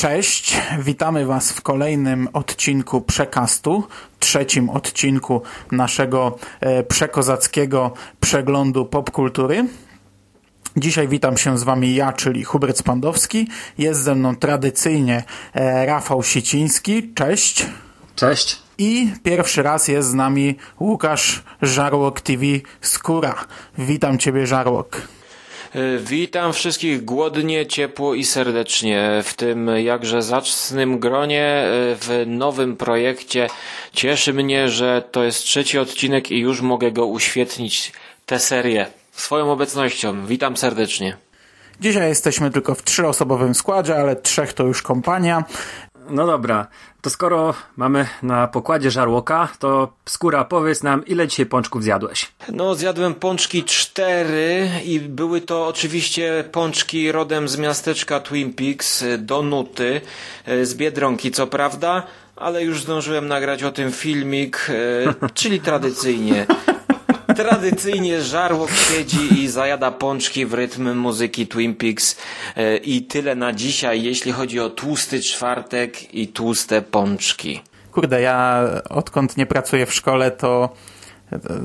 Cześć, witamy Was w kolejnym odcinku Przekastu, trzecim odcinku naszego e, przekozackiego przeglądu popkultury. Dzisiaj witam się z Wami ja, czyli Hubert Spandowski. Jest ze mną tradycyjnie e, Rafał Siciński. Cześć. Cześć. I pierwszy raz jest z nami Łukasz Żarłok TV Skóra. Witam Ciebie, Żarłok. Y, Witam wszystkich głodnie, ciepło i serdecznie w tym jakże zacnym gronie, y, w nowym projekcie. Cieszy mnie, że to jest trzeci odcinek i już mogę go uświetnić, tę serię, swoją obecnością. Witam serdecznie. Dzisiaj jesteśmy tylko w trzyosobowym składzie, ale trzech to już kompania. No dobra, to skoro mamy na pokładzie żarłoka, to skóra powiedz nam, ile dzisiaj pączków zjadłeś? No, zjadłem pączki cztery i były to oczywiście pączki rodem z miasteczka Twin Peaks, y, Donuty, y, z Biedronki co prawda, ale już zdążyłem nagrać o tym filmik, y, czyli tradycyjnie. Tradycyjnie żarłok siedzi i zajada pączki w rytm muzyki Twin Peaks y, i tyle na dzisiaj, jeśli chodzi o tłusty czwartek i tłuste pączki. Kurde, ja odkąd nie pracuję w szkole, to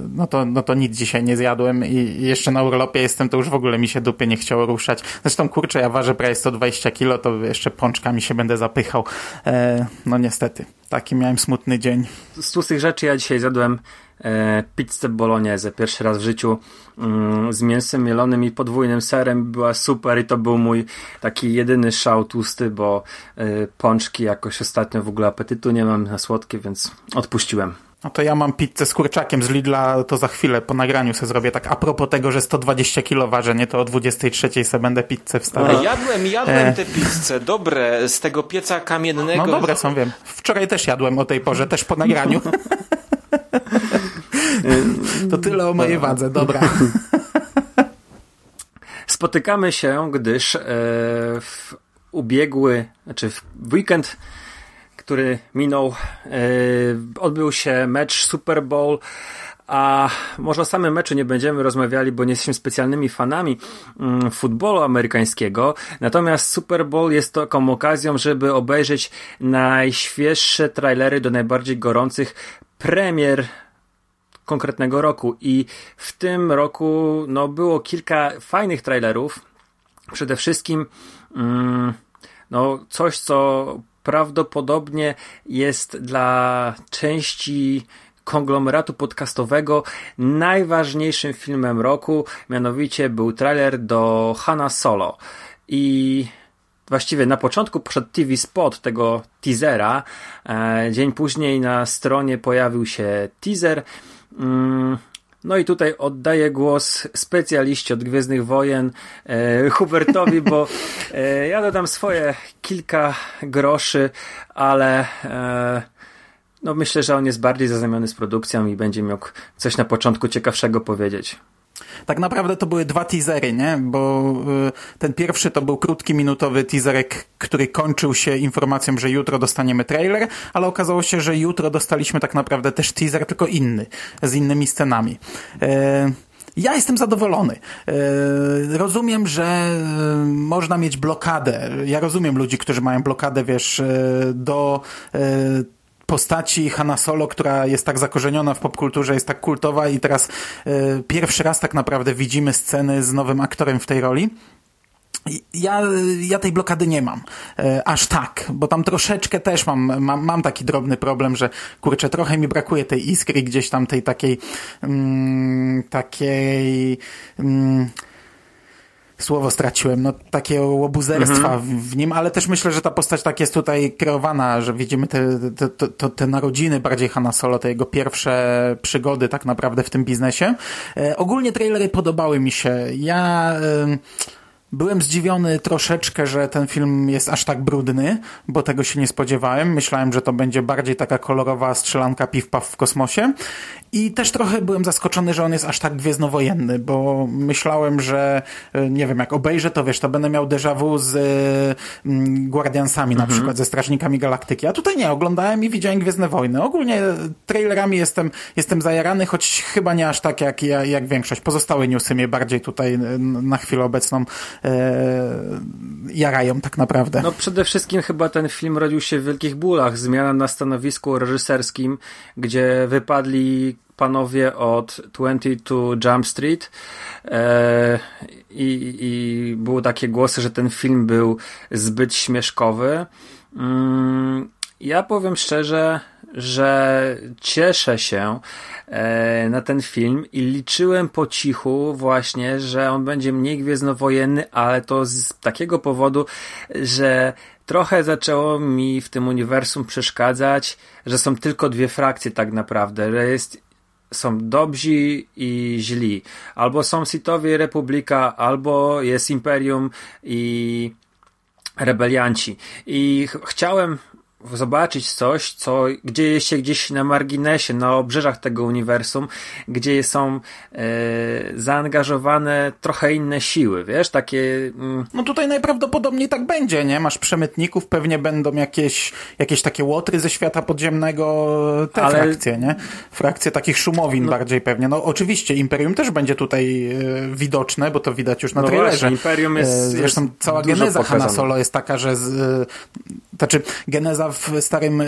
no to, no to nic dzisiaj nie zjadłem i jeszcze na urlopie jestem, to już w ogóle mi się dupy nie chciało ruszać. Zresztą kurczę, ja ważę prawie 120 kilo, to jeszcze pączkami się będę zapychał. E, no niestety, taki miałem smutny dzień. Z tłustych rzeczy ja dzisiaj zjadłem e, pizzę bolognese, pierwszy raz w życiu mm, z mięsem mielonym i podwójnym serem. Była super i to był mój taki jedyny szał tłusty, bo e, pączki jakoś ostatnio w ogóle apetytu nie mam na słodkie, więc odpuściłem. No to ja mam pizzę z kurczakiem z Lidla, to za chwilę po nagraniu sobie zrobię. Tak a propos tego, że 120 kilo ważę, nie to o 23 sobie będę pizzę wstawiał. Jadłem, jadłem te pizze, dobre, z tego pieca kamiennego. No dobre są, wiem. Wczoraj też jadłem o tej porze, też po nagraniu. to tyle o mojej wadze, dobra. Spotykamy się, gdyż e, w ubiegły, znaczy w weekend, który minął, e, odbył się mecz Super Bowl. A może o samym meczu nie będziemy rozmawiali, bo nie jesteśmy specjalnymi fanami mm, futbolu amerykańskiego. Natomiast Super Bowl jest taką okazją, żeby obejrzeć najświeższe trailery do najbardziej gorących premier konkretnego roku. I w tym roku no, było kilka fajnych trailerów. Przede wszystkim mm, no, coś, co prawdopodobnie jest dla części konglomeratu podcastowego najważniejszym filmem roku. Mianowicie był trailer do Hanna Solo. I właściwie na początku poszedł TV spot tego teasera. E, dzień później na stronie pojawił się teaser. No i tutaj oddaję głos specjaliście od Gwiezdnych Wojen, e, Hubertowi, bo e, ja dodam swoje kilka groszy, ale e, no myślę, że on jest bardziej zaznamiony z produkcją i będzie mógł coś na początku ciekawszego powiedzieć. Tak naprawdę to były dwa teasery, nie? Bo y, ten pierwszy to był krótki, minutowy teaserek, który kończył się informacją, że jutro dostaniemy trailer, ale okazało się, że jutro dostaliśmy tak naprawdę też teaser, tylko inny, z innymi scenami. Y, ja jestem zadowolony. Y, rozumiem, że można mieć blokadę. Ja rozumiem ludzi, którzy mają blokadę, wiesz, do postaci Hanna Solo, która jest tak zakorzeniona w popkulturze, jest tak kultowa i teraz y, pierwszy raz tak naprawdę widzimy sceny z nowym aktorem w tej roli. Ja, ja tej blokady nie mam. E, aż tak, bo tam troszeczkę też mam, mam, mam taki drobny problem, że kurczę, trochę mi brakuje tej iskry gdzieś tam tej takiej mm, takiej mm, słowo straciłem, no takiego łobuzerstwa mhm. w nim, ale też myślę, że ta postać tak jest tutaj kreowana, że widzimy te, te, te, te narodziny bardziej Hanna Solo, te jego pierwsze przygody tak naprawdę w tym biznesie. E, ogólnie trailery podobały mi się. Ja... E, Byłem zdziwiony troszeczkę, że ten film jest aż tak brudny, bo tego się nie spodziewałem. Myślałem, że to będzie bardziej taka kolorowa strzelanka piw-paw w kosmosie. I też trochę byłem zaskoczony, że on jest aż tak gwiezdnowojenny, bo myślałem, że e, nie wiem, jak obejrzę to, wiesz, to będę miał déjà vu z mm, Guardiansami mhm. na przykład, ze Strażnikami Galaktyki. A tutaj nie, oglądałem i widziałem Gwiezdne Wojny. Ogólnie trailerami jestem, jestem zajarany, choć chyba nie aż tak jak, jak większość. Pozostałe newsy mnie bardziej tutaj na chwilę obecną e, jarają tak naprawdę. No przede wszystkim chyba ten film rodził się w wielkich bólach. Zmiana na stanowisku reżyserskim, gdzie wypadli panowie od 22 Jump Street e, i, i były takie głosy, że ten film był zbyt śmieszkowy. Mm, ja powiem szczerze, że cieszę się e, na ten film i liczyłem po cichu właśnie, że on będzie mniej gwiezdnowojenny, ale to z takiego powodu, że trochę zaczęło mi w tym uniwersum przeszkadzać, że są tylko dwie frakcje tak naprawdę, że jest są dobrzy i źli. Albo są Sithowie Republika, albo jest Imperium i rebelianci. I ch chciałem zobaczyć coś, co dzieje się gdzieś na marginesie, na obrzeżach tego uniwersum, gdzie są e, zaangażowane trochę inne siły, wiesz, takie... Mm... No tutaj najprawdopodobniej tak będzie, nie? Masz przemytników, pewnie będą jakieś, jakieś takie łotry ze świata podziemnego, te Ale... frakcje, nie? Frakcje takich szumowin no... bardziej pewnie. No oczywiście Imperium też będzie tutaj e, widoczne, bo to widać już na no trailerze. Właśnie, Imperium jest, e, Zresztą jest cała geneza Hanna Solo jest taka, że z, e, znaczy geneza w starym e,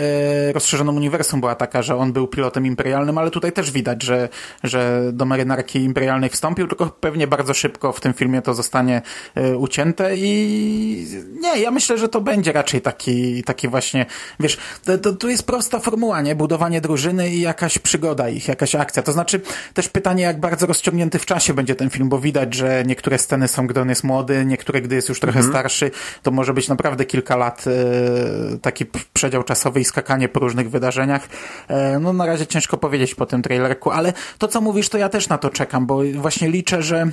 rozszerzonym uniwersum była taka, że on był pilotem imperialnym, ale tutaj też widać, że, że do marynarki imperialnej wstąpił, tylko pewnie bardzo szybko w tym filmie to zostanie e, ucięte i nie, ja myślę, że to będzie raczej taki, taki właśnie, wiesz, to, to, to jest prosta formuła, nie? Budowanie drużyny i jakaś przygoda ich, jakaś akcja. To znaczy też pytanie, jak bardzo rozciągnięty w czasie będzie ten film, bo widać, że niektóre sceny są, gdy on jest młody, niektóre, gdy jest już trochę mhm. starszy, to może być naprawdę kilka lat e, taki przedział czasowy i skakanie po różnych wydarzeniach. E, no na razie ciężko powiedzieć po tym trailerku, ale to co mówisz, to ja też na to czekam, bo właśnie liczę, że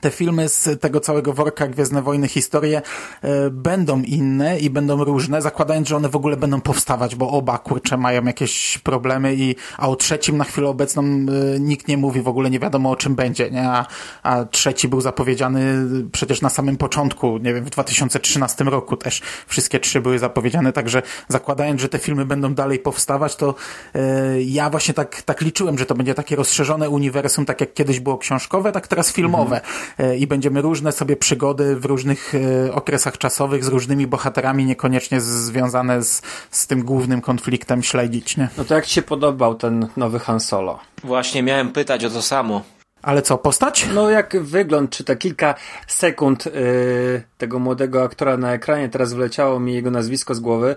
te filmy z tego całego worka Gwiezdne Wojny, historie e, będą inne i będą różne, zakładając, że one w ogóle będą powstawać, bo oba, kurcze, mają jakieś problemy i, a o trzecim na chwilę obecną e, nikt nie mówi, w ogóle nie wiadomo o czym będzie, nie? A, a trzeci był zapowiedziany przecież na samym początku, nie wiem, w 2013 roku też wszystkie trzy były zapowiedziane, także zakładając, że te filmy będą dalej powstawać, to e, ja właśnie tak, tak liczyłem, że to będzie takie rozszerzone uniwersum, tak jak kiedyś było książkowe, tak teraz filmowe. Mhm E, i będziemy różne sobie przygody w różnych e, okresach czasowych z różnymi bohaterami, niekoniecznie związane z, z tym głównym konfliktem śledzić, nie? No to jak Ci się podobał ten nowy Han Solo? Właśnie miałem pytać o to samo. Ale co, postać? No jak wygląd, czy te kilka sekund yy, tego młodego aktora na ekranie, teraz wleciało mi jego nazwisko z głowy.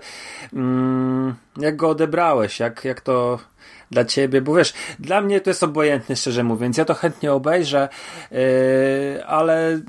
Yy, jak go odebrałeś? Jak, jak to dla ciebie, bo wiesz, dla mnie to jest obojętne, szczerze mówiąc. Ja to chętnie obejrzę, yy, ale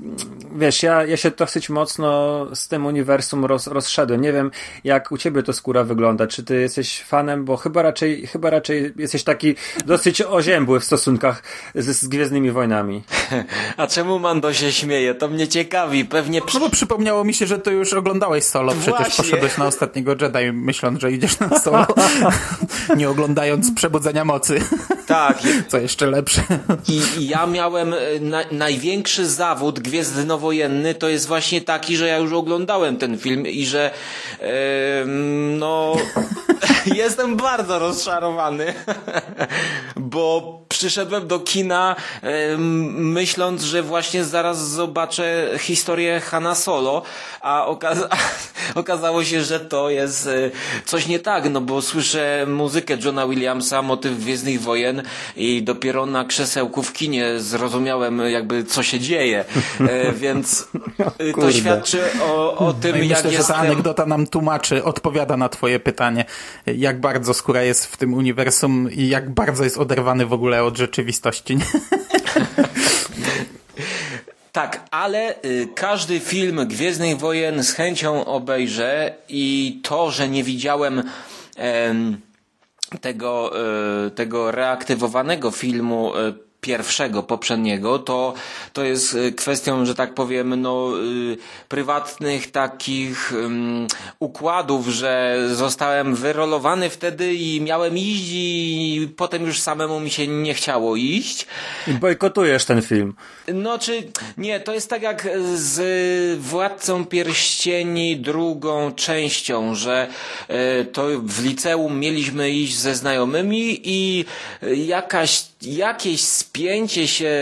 wiesz, ja, ja się dosyć mocno z tym uniwersum roz, rozszedłem. Nie wiem, jak u ciebie to skóra wygląda. Czy ty jesteś fanem, bo chyba raczej, chyba raczej jesteś taki dosyć oziębły w stosunkach z, z Gwiezdnymi Wojnami. A czemu Mando się śmieje? To mnie ciekawi. Pewnie... No bo przypomniało mi się, że ty już oglądałeś solo. Przecież Właśnie. poszedłeś na ostatniego Jedi, myśląc, że idziesz na solo. nie oglądając przebudzenia mocy. Tak. Co jeszcze lepsze. I, i ja miałem e, na, największy zawód gwiezdnowojenny to jest właśnie taki, że ja już oglądałem ten film i że yy, no jestem bardzo rozczarowany, bo przyszedłem do kina myśląc, że właśnie zaraz zobaczę historię Hanna Solo, a okaza okazało się, że to jest yy, coś nie tak, no bo słyszę muzykę Johna Williamsa, motyw Gwiezdnych Wojen i dopiero na krzesełku w kinie zrozumiałem jakby co się dzieje, e, więc e, to świadczy o, o tym, no jak myślę, jestem... że ta anegdota nam tłumaczy, odpowiada na twoje pytanie, jak bardzo skóra jest w tym uniwersum i jak bardzo jest oderwany w ogóle od rzeczywistości. Tak, ale y, każdy film Gwiezdnych Wojen z chęcią obejrzę i to, że nie widziałem tego, e, tego reaktywowanego filmu e, pierwszego, poprzedniego, to, to jest y, kwestią, że tak powiem, no, y, prywatnych takich um, układów, że zostałem wyrolowany wtedy i miałem iść i potem już samemu mi się nie chciało iść. I bojkotujesz ten film. No czy, nie, to jest tak jak z Władcą Pierścieni drugą częścią, że y, to w liceum mieliśmy iść ze znajomymi i jakaś, jakieś spięcie się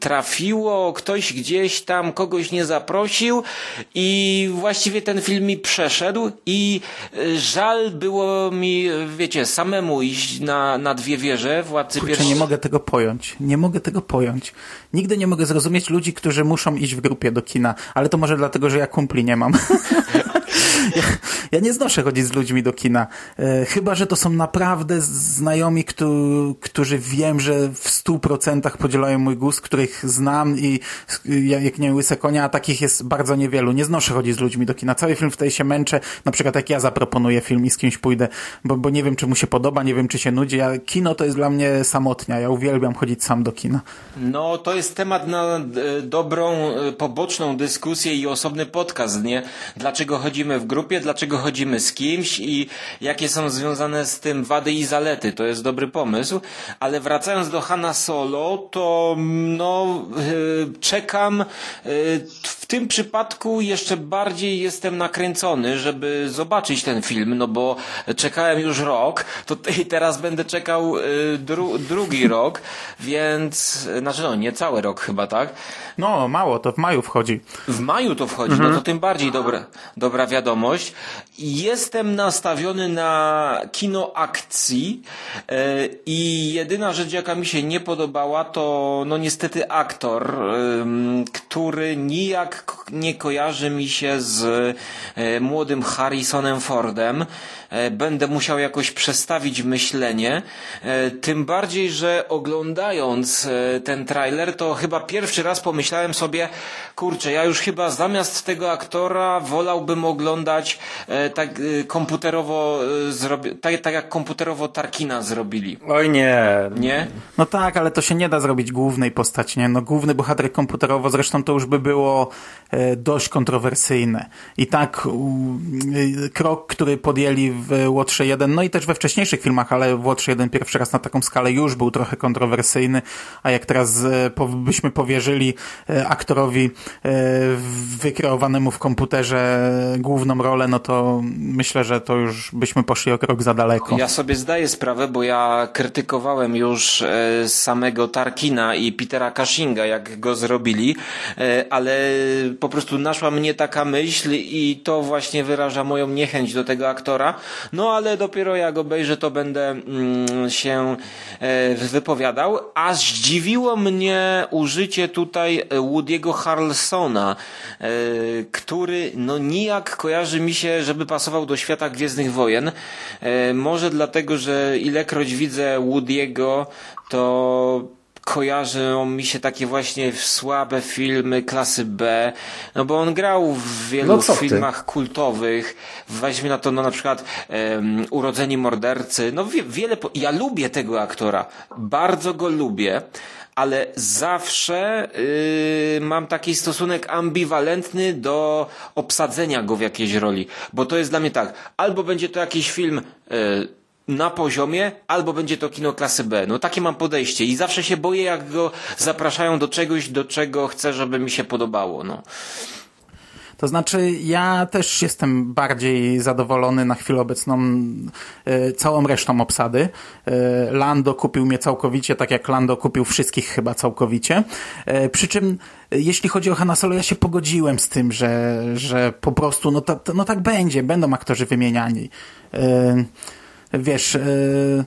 trafiło, ktoś gdzieś tam kogoś nie zaprosił i właściwie ten film mi przeszedł i e, żal było mi, wiecie, samemu iść na, na dwie wieże Władcy Kurczę, nie mogę tego pojąć. Nie mogę tego pojąć. Nigdy nie mogę zrozumieć ludzi, którzy muszą iść w grupie do kina, ale to może dlatego, że ja kumpli nie mam. Ja, ja, nie znoszę chodzić z ludźmi do kina. E, chyba, że to są naprawdę znajomi, którzy, którzy wiem, że w stu procentach podzielają mój gust, których znam i jak nie łyse konia, a takich jest bardzo niewielu. Nie znoszę chodzić z ludźmi do kina. Cały film wtedy się męczę. Na przykład jak ja zaproponuję film i z kimś pójdę, bo, bo nie wiem, czy mu się podoba, nie wiem, czy się nudzi. Ja, kino to jest dla mnie samotnia. Ja uwielbiam chodzić sam do kina. No, to jest temat na e, dobrą, e, poboczną dyskusję i osobny podcast, nie? Dlaczego chodzimy w grupie, dlaczego chodzimy z kimś i jakie są związane z tym wady i zalety. To jest dobry pomysł. Ale wracając do Hanna Solo, to no, e, czekam w tym przypadku jeszcze bardziej jestem nakręcony, żeby zobaczyć ten film, no bo czekałem już rok, to i teraz będę czekał dru drugi rok, więc, znaczy no, nie cały rok chyba, tak? No, mało, to w maju wchodzi. W maju to wchodzi, mhm. no to tym bardziej dobra, dobra wiadomość. Jestem nastawiony na kino akcji yy, i jedyna rzecz, jaka mi się nie podobała, to no niestety aktor, który nijak nie kojarzy mi się z yy, młodym Harrisonem Fordem. E, będę musiał jakoś przestawić myślenie. E, tym bardziej, że oglądając e, ten trailer, to chyba pierwszy raz pomyślałem sobie, kurczę, ja już chyba zamiast tego aktora wolałbym oglądać tak komputerowo tak, tak jak komputerowo Tarkina zrobili. Oj nie. Nie? No tak, ale to się nie da zrobić głównej postaci, nie? No główny bohater komputerowo, zresztą to już by było dość kontrowersyjne. I tak krok, który podjęli w Łotrze 1, no i też we wcześniejszych filmach, ale w Łotrze 1 pierwszy raz na taką skalę już był trochę kontrowersyjny, a jak teraz e, byśmy powierzyli e, aktorowi e, wykreowanemu w komputerze główną rolę, no to myślę, że to już byśmy poszli o krok za daleko. Ja sobie zdaję sprawę, bo ja krytykowałem już samego Tarkina i Petera Cushinga, jak go zrobili, ale po prostu naszła mnie taka myśl i to właśnie wyraża moją niechęć do tego aktora, no ale dopiero jak obejrzę, to będę mm, się e, wypowiadał. A zdziwiło mnie użycie tutaj Woody'ego Harlsona, e, który no nijak kojarzy mi się, żeby pasował do świata Gwiezdnych Wojen. E, może dlatego, że ilekroć widzę Woody'ego, to kojarzą mi się takie właśnie słabe filmy klasy B, no bo on grał w wielu no filmach kultowych, weźmy na to no na przykład um, Urodzeni Mordercy, no wie, wiele, po... ja lubię tego aktora, bardzo go lubię, ale zawsze yy, mam taki stosunek ambiwalentny do obsadzenia go w jakiejś roli, bo to jest dla mnie tak, albo będzie to jakiś film yy, na poziomie, albo będzie to kino klasy B. No takie mam podejście i zawsze się boję, jak go zapraszają do czegoś, do czego chcę, żeby mi się podobało. No. To znaczy, ja też jestem bardziej zadowolony na chwilę obecną y, całą resztą obsady. Y, Lando kupił mnie całkowicie, tak jak Lando kupił wszystkich chyba całkowicie. Y, przy czym, jeśli chodzi o Hanna Solo, ja się pogodziłem z tym, że, że po prostu, no, no tak będzie, będą aktorzy wymieniani wiesz, yy,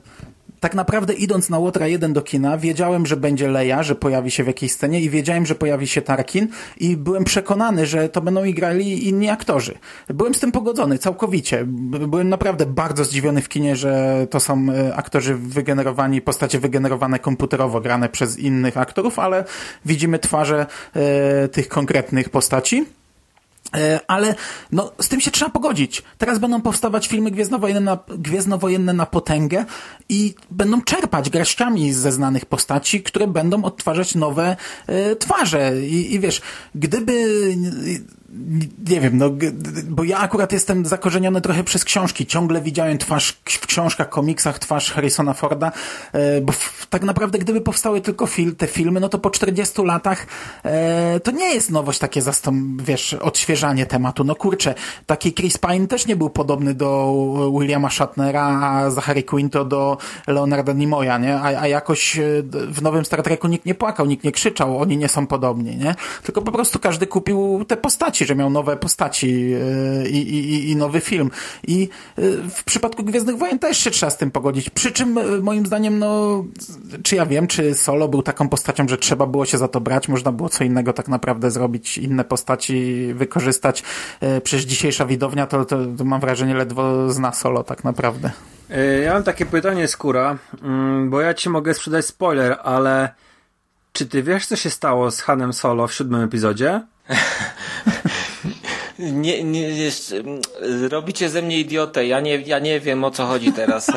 tak naprawdę idąc na Łotra 1 do kina, wiedziałem, że będzie Leia, że pojawi się w jakiejś scenie i wiedziałem, że pojawi się Tarkin i byłem przekonany, że to będą grali inni aktorzy. Byłem z tym pogodzony, całkowicie. Byłem naprawdę bardzo zdziwiony w kinie, że to są e, aktorzy wygenerowani, postacie wygenerowane komputerowo, grane przez innych aktorów, ale widzimy twarze e, tych konkretnych postaci. E, ale no, z tym się trzeba pogodzić. Teraz będą powstawać filmy gwiezdnowojenne na, gwiezdnowojenne na potęgę i będą czerpać garściami ze znanych postaci, które będą odtwarzać nowe e, twarze. I, I wiesz, gdyby nie wiem, no, bo ja akurat jestem zakorzeniony trochę przez książki. Ciągle widziałem twarz w książkach, komiksach, twarz Harrisona Forda, e, bo tak naprawdę gdyby powstały tylko fil, te filmy, no to po 40 latach e, to nie jest nowość takie zastąp, wiesz, odświeżanie tematu. No kurczę, taki Chris Pine też nie był podobny do Williama Shatnera, a Zachary Quinto do Leonarda Nimoya, nie? A, a jakoś e, w nowym Star Treku nikt nie płakał, nikt nie krzyczał, oni nie są podobni, nie? Tylko po prostu każdy kupił te postaci że miał nowe postaci e, i, i, i nowy film. I e, w przypadku Gwiezdnych Wojen też się trzeba z tym pogodzić. Przy czym e, moim zdaniem, no, czy ja wiem, czy Solo był taką postacią, że trzeba było się za to brać, można było co innego tak naprawdę zrobić, inne postaci wykorzystać. Przecież dzisiejsza widownia to, to, to mam wrażenie ledwo zna Solo tak naprawdę. Ja mam takie pytanie, Skóra, mm, bo ja ci mogę sprzedać spoiler, ale czy ty wiesz, co się stało z Hanem Solo w siódmym epizodzie? nie, nie, jest, robicie ze mnie idiotę. Ja nie, ja nie wiem o co chodzi teraz.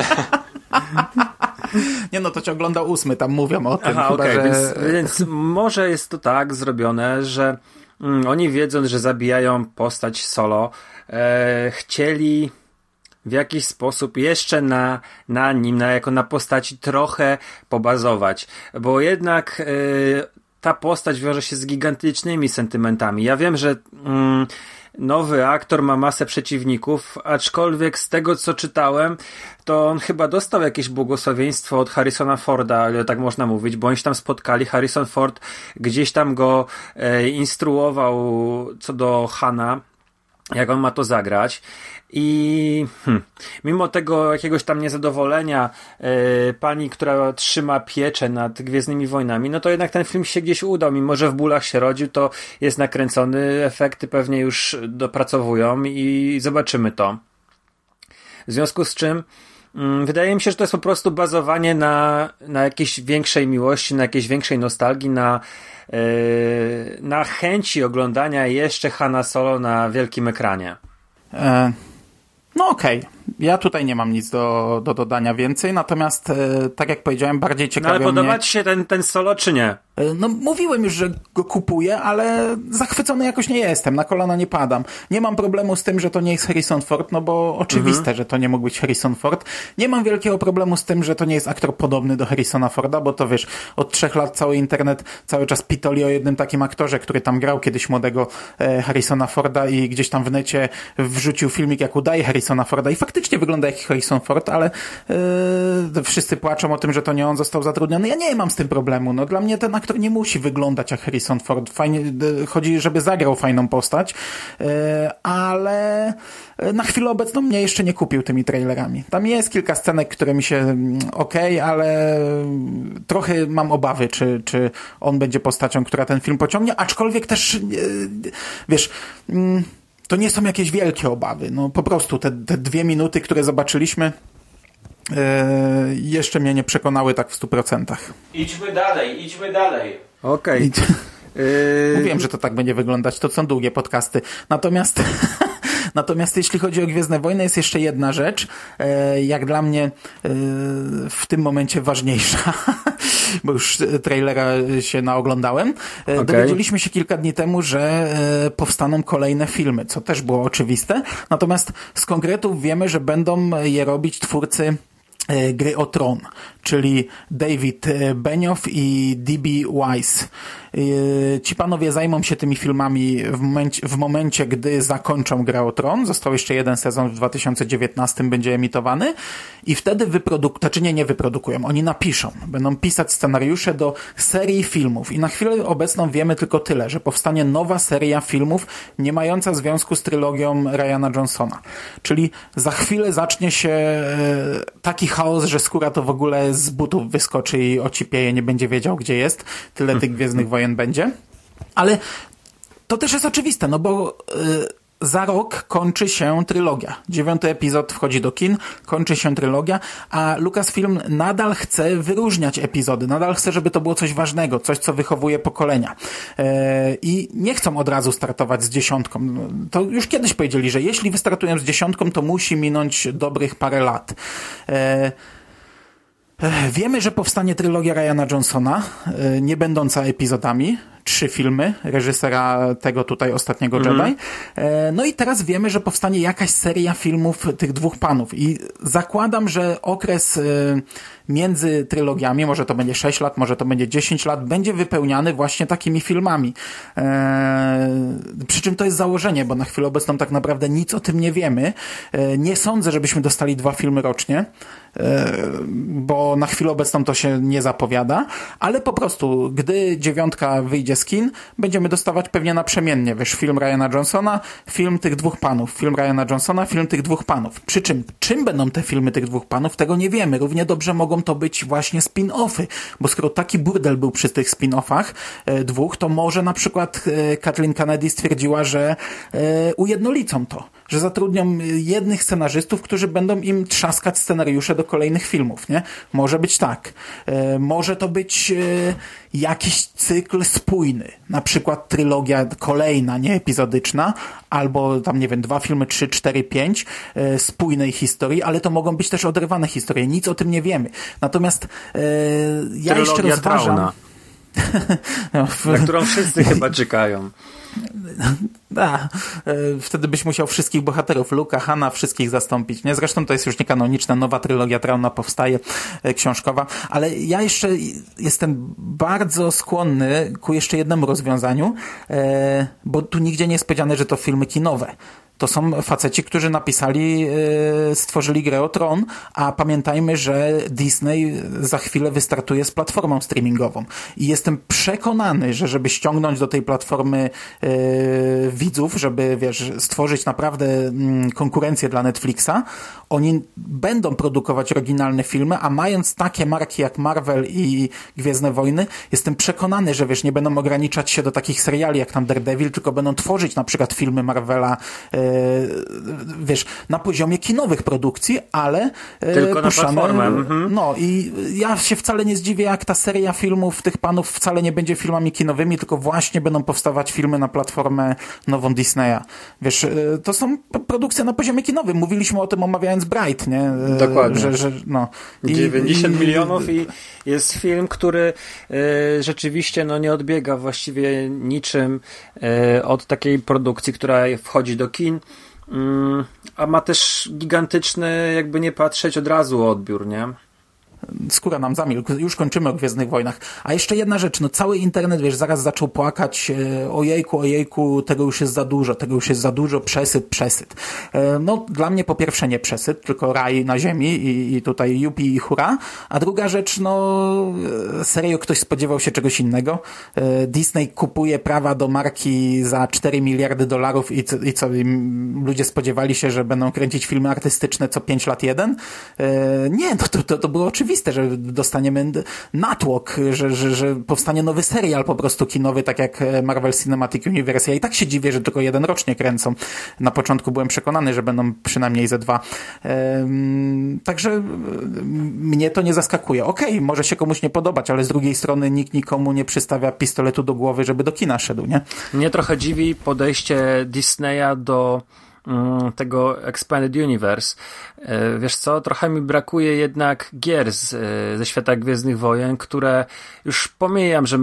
Nie no, to cię ogląda ósmy, tam mówią o tym. Aha, chyba, okay, że... więc, więc może jest to tak zrobione, że mm, oni wiedząc, że zabijają postać solo, e, chcieli w jakiś sposób jeszcze na, na nim, na, jako na postaci trochę pobazować, bo jednak e, ta postać wiąże się z gigantycznymi sentymentami. Ja wiem, że mm, nowy aktor ma masę przeciwników, aczkolwiek z tego co czytałem, to on chyba dostał jakieś błogosławieństwo od Harrisona Forda, ale tak można mówić, bo oni się tam spotkali. Harrison Ford gdzieś tam go e, instruował co do Hana, jak on ma to zagrać. I hmm, mimo tego jakiegoś tam niezadowolenia yy, pani, która trzyma pieczę nad Gwiezdnymi Wojnami, no to jednak ten film się gdzieś udał. Mimo, że w bólach się rodził, to jest nakręcony, efekty pewnie już dopracowują i zobaczymy to. W związku z czym yy, wydaje mi się, że to jest po prostu bazowanie na, na jakiejś większej miłości, na jakiejś większej nostalgii, na yy, na chęci oglądania jeszcze Hanna Solo na wielkim ekranie. E, no okej, okay. Ja tutaj nie mam nic do, do dodania więcej, natomiast e, tak jak powiedziałem, bardziej ciekawi no, ale podoba ci się ten, ten solo, czy nie? E, no mówiłem już, że go kupuję, ale zachwycony jakoś nie jestem, na kolana nie padam. Nie mam problemu z tym, że to nie jest Harrison Ford, no bo oczywiste, mhm. że to nie mógł być Harrison Ford. Nie mam wielkiego problemu z tym, że to nie jest aktor podobny do Harrisona Forda, bo to wiesz, od trzech lat cały internet cały czas pitoli o jednym takim aktorze, który tam grał kiedyś młodego e, Harrisona Forda i gdzieś tam w necie wrzucił filmik, jak udaje Harrisona Forda i faktycznie wygląda jak Harrison Ford, ale yy, wszyscy płaczą o tym, że to nie on został zatrudniony. Ja nie mam z tym problemu. No, dla mnie ten aktor nie musi wyglądać jak Harrison Ford. Fajnie, yy, chodzi, żeby zagrał fajną postać, yy, ale yy, na chwilę obecną mnie jeszcze nie kupił tymi trailerami. Tam jest kilka scenek, które mi się mm, okay, ale trochę mam obawy, czy, czy on będzie postacią, która ten film pociągnie, aczkolwiek też, wiesz, yy, to nie są jakieś wielkie obawy. No po prostu te, te dwie minuty, które zobaczyliśmy, jeszcze mnie nie przekonały tak w stu procentach. Idźmy dalej, idźmy dalej. Okej. Okay. Yy... Mówiłem, że to tak będzie wyglądać. To są długie podcasty. Natomiast Natomiast jeśli chodzi o Gwiezdne Wojny, jest jeszcze jedna rzecz, e, jak dla mnie w tym momencie ważniejsza, bo już trailera się naoglądałem. E, okay. Dowiedzieliśmy się kilka dni temu, że e, powstaną kolejne filmy, co też było oczywiste. Natomiast z konkretów wiemy, że będą je robić twórcy e, gry o Tron, czyli David Benioff i D.B. Wise. Yy, ci panowie zajmą się tymi filmami w momencie, w momencie, gdy zakończą Grę o Tron. Został jeszcze jeden sezon w 2019 będzie emitowany i wtedy wyprodukują, znaczy nie, nie wyprodukują, oni napiszą. Będą pisać scenariusze do serii filmów i na chwilę obecną wiemy tylko tyle, że powstanie nowa seria filmów nie mająca związku z trylogią Ryana Johnsona. Czyli za chwilę zacznie się e, taki chaos, że skóra to w ogóle z butów wyskoczy i ocipieje, nie będzie wiedział, gdzie jest. Tyle tych Gwiezdnych Wojen będzie. Ale to też jest oczywiste, no bo y, za rok kończy się trylogia. Dziewiąty epizod wchodzi do kin, kończy się trylogia, a Lucasfilm nadal chce wyróżniać epizody, nadal chce, żeby to było coś ważnego, coś, co wychowuje pokolenia. E, I nie chcą od razu startować z dziesiątką. To już kiedyś powiedzieli, że jeśli wystartują z dziesiątką, to musi minąć dobrych parę lat. E, Wiemy, że powstanie trylogia Ryana Johnsona, e, nie będąca epizodami, trzy filmy reżysera tego tutaj ostatniego mm. Jedi. E, no i teraz wiemy, że powstanie jakaś seria filmów tych dwóch panów i zakładam, że okres e, między trylogiami, może to będzie 6 lat, może to będzie 10 lat, będzie wypełniany właśnie takimi filmami. Przy czym to jest założenie, bo na chwilę obecną tak naprawdę nic o tym nie wiemy. Nie sądzę, żebyśmy dostali dwa filmy rocznie. E, bo na chwilę obecną to się nie zapowiada, ale po prostu, gdy dziewiątka wyjdzie z kin, będziemy dostawać pewnie naprzemiennie, wiesz, film Ryana Johnsona, film tych dwóch panów, film Ryana Johnsona, film tych dwóch panów. Przy czym, czym będą te filmy tych dwóch panów, tego nie wiemy. Równie dobrze mogą to być właśnie spin-offy, bo skoro taki burdel był przy tych spin-offach e, dwóch, to może na przykład e, Kathleen Kennedy stwierdziła, że ujednolicą to że zatrudnią jednych scenarzystów, którzy będą im trzaskać scenariusze do kolejnych filmów, nie? Może być tak. E, może to być e, jakiś cykl spójny, na przykład trylogia kolejna, nie epizodyczna, albo tam, nie wiem, dwa filmy, trzy, cztery, pięć e, spójnej historii, ale to mogą być też oderwane historie. Nic o tym nie wiemy. Natomiast e, ja Trylogia jeszcze rozważam... Trauna. Na którą wszyscy chyba czekają. Da, e, wtedy byś musiał wszystkich bohaterów, Luka, Hanna, wszystkich zastąpić. Nie? Zresztą to jest już niekanoniczna, nowa trylogia Trauna powstaje, e, książkowa, ale ja jeszcze jestem bardzo skłonny ku jeszcze jednemu rozwiązaniu, e, bo tu nigdzie nie jest powiedziane, że to filmy kinowe to są faceci, którzy napisali, e, stworzyli grę o Tron, a pamiętajmy, że Disney za chwilę wystartuje z platformą streamingową. I jestem przekonany, że żeby ściągnąć do tej platformy e, widzów, żeby wiesz, stworzyć naprawdę mm, konkurencję dla Netflixa, oni będą produkować oryginalne filmy, a mając takie marki jak Marvel i Gwiezdne Wojny, jestem przekonany, że wiesz, nie będą ograniczać się do takich seriali jak tam Daredevil, tylko będą tworzyć na przykład filmy Marvela e, wiesz, na poziomie kinowych produkcji, ale e, Tylko puszczane, na platformę. Mhm. No i ja się wcale nie zdziwię, jak ta seria filmów tych panów wcale nie będzie filmami kinowymi, tylko właśnie będą powstawać filmy na platformę nową Disneya. Wiesz, e, to są produkcje na poziomie kinowym. Mówiliśmy o tym omawiając Bright, nie? E, Dokładnie. Że, że, no. I, 90 i, milionów i jest film, który y, rzeczywiście no, nie odbiega właściwie niczym od takiej produkcji, która wchodzi do kin Mm, a ma też gigantyczny, jakby nie patrzeć, od razu odbiór, nie? Skóra nam zamilkł, już kończymy o Gwiezdnych Wojnach. A jeszcze jedna rzecz, no cały internet, wiesz, zaraz zaczął płakać, e, ojejku, ojejku, tego już jest za dużo, tego już jest za dużo, przesyt, przesyt. E, no, dla mnie po pierwsze nie przesyt, tylko raj na ziemi i, i tutaj jupi i hura. A druga rzecz, no, e, serio ktoś spodziewał się czegoś innego. Disney kupuje prawa do marki za 4 miliardy dolarów i co, i co ludzie spodziewali się, że będą kręcić filmy artystyczne co 5 lat jeden? Nie, no to, to, to było oczywiste oczywiste, że dostaniemy natłok, że, że, że powstanie nowy serial po prostu kinowy, tak jak Marvel Cinematic Universe. Ja i tak się dziwię, że tylko jeden rocznie kręcą. Na początku byłem przekonany, że będą przynajmniej ze dwa. Także mnie to nie zaskakuje. Okej, okay, może się komuś nie podobać, ale z drugiej strony nikt nikomu nie przystawia pistoletu do głowy, żeby do kina szedł, nie? Mnie trochę dziwi podejście Disneya do tego Expanded Universe. E, wiesz co, trochę mi brakuje jednak gier z, e, ze świata Gwiezdnych Wojen, które już pomijam, że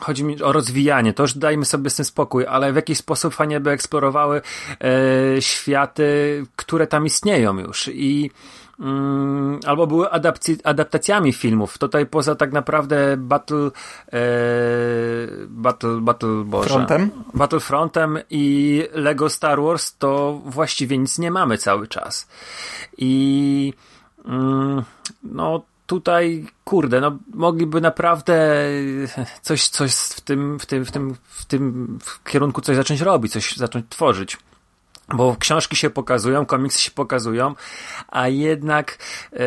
chodzi mi o rozwijanie, to już dajmy sobie z tym spokój, ale w jakiś sposób fajnie by eksplorowały e, światy, które tam istnieją już i Mm, albo były adaptacjami filmów. Tutaj poza tak naprawdę Battle e, Battle, Battle Boże, Frontem? Battlefrontem i Lego Star Wars to właściwie nic nie mamy cały czas. I mm, no tutaj, kurde, no mogliby naprawdę coś, coś w tym, w tym, w tym, w tym kierunku coś zacząć robić, coś zacząć tworzyć. Bo książki się pokazują, komiksy się pokazują, a jednak e,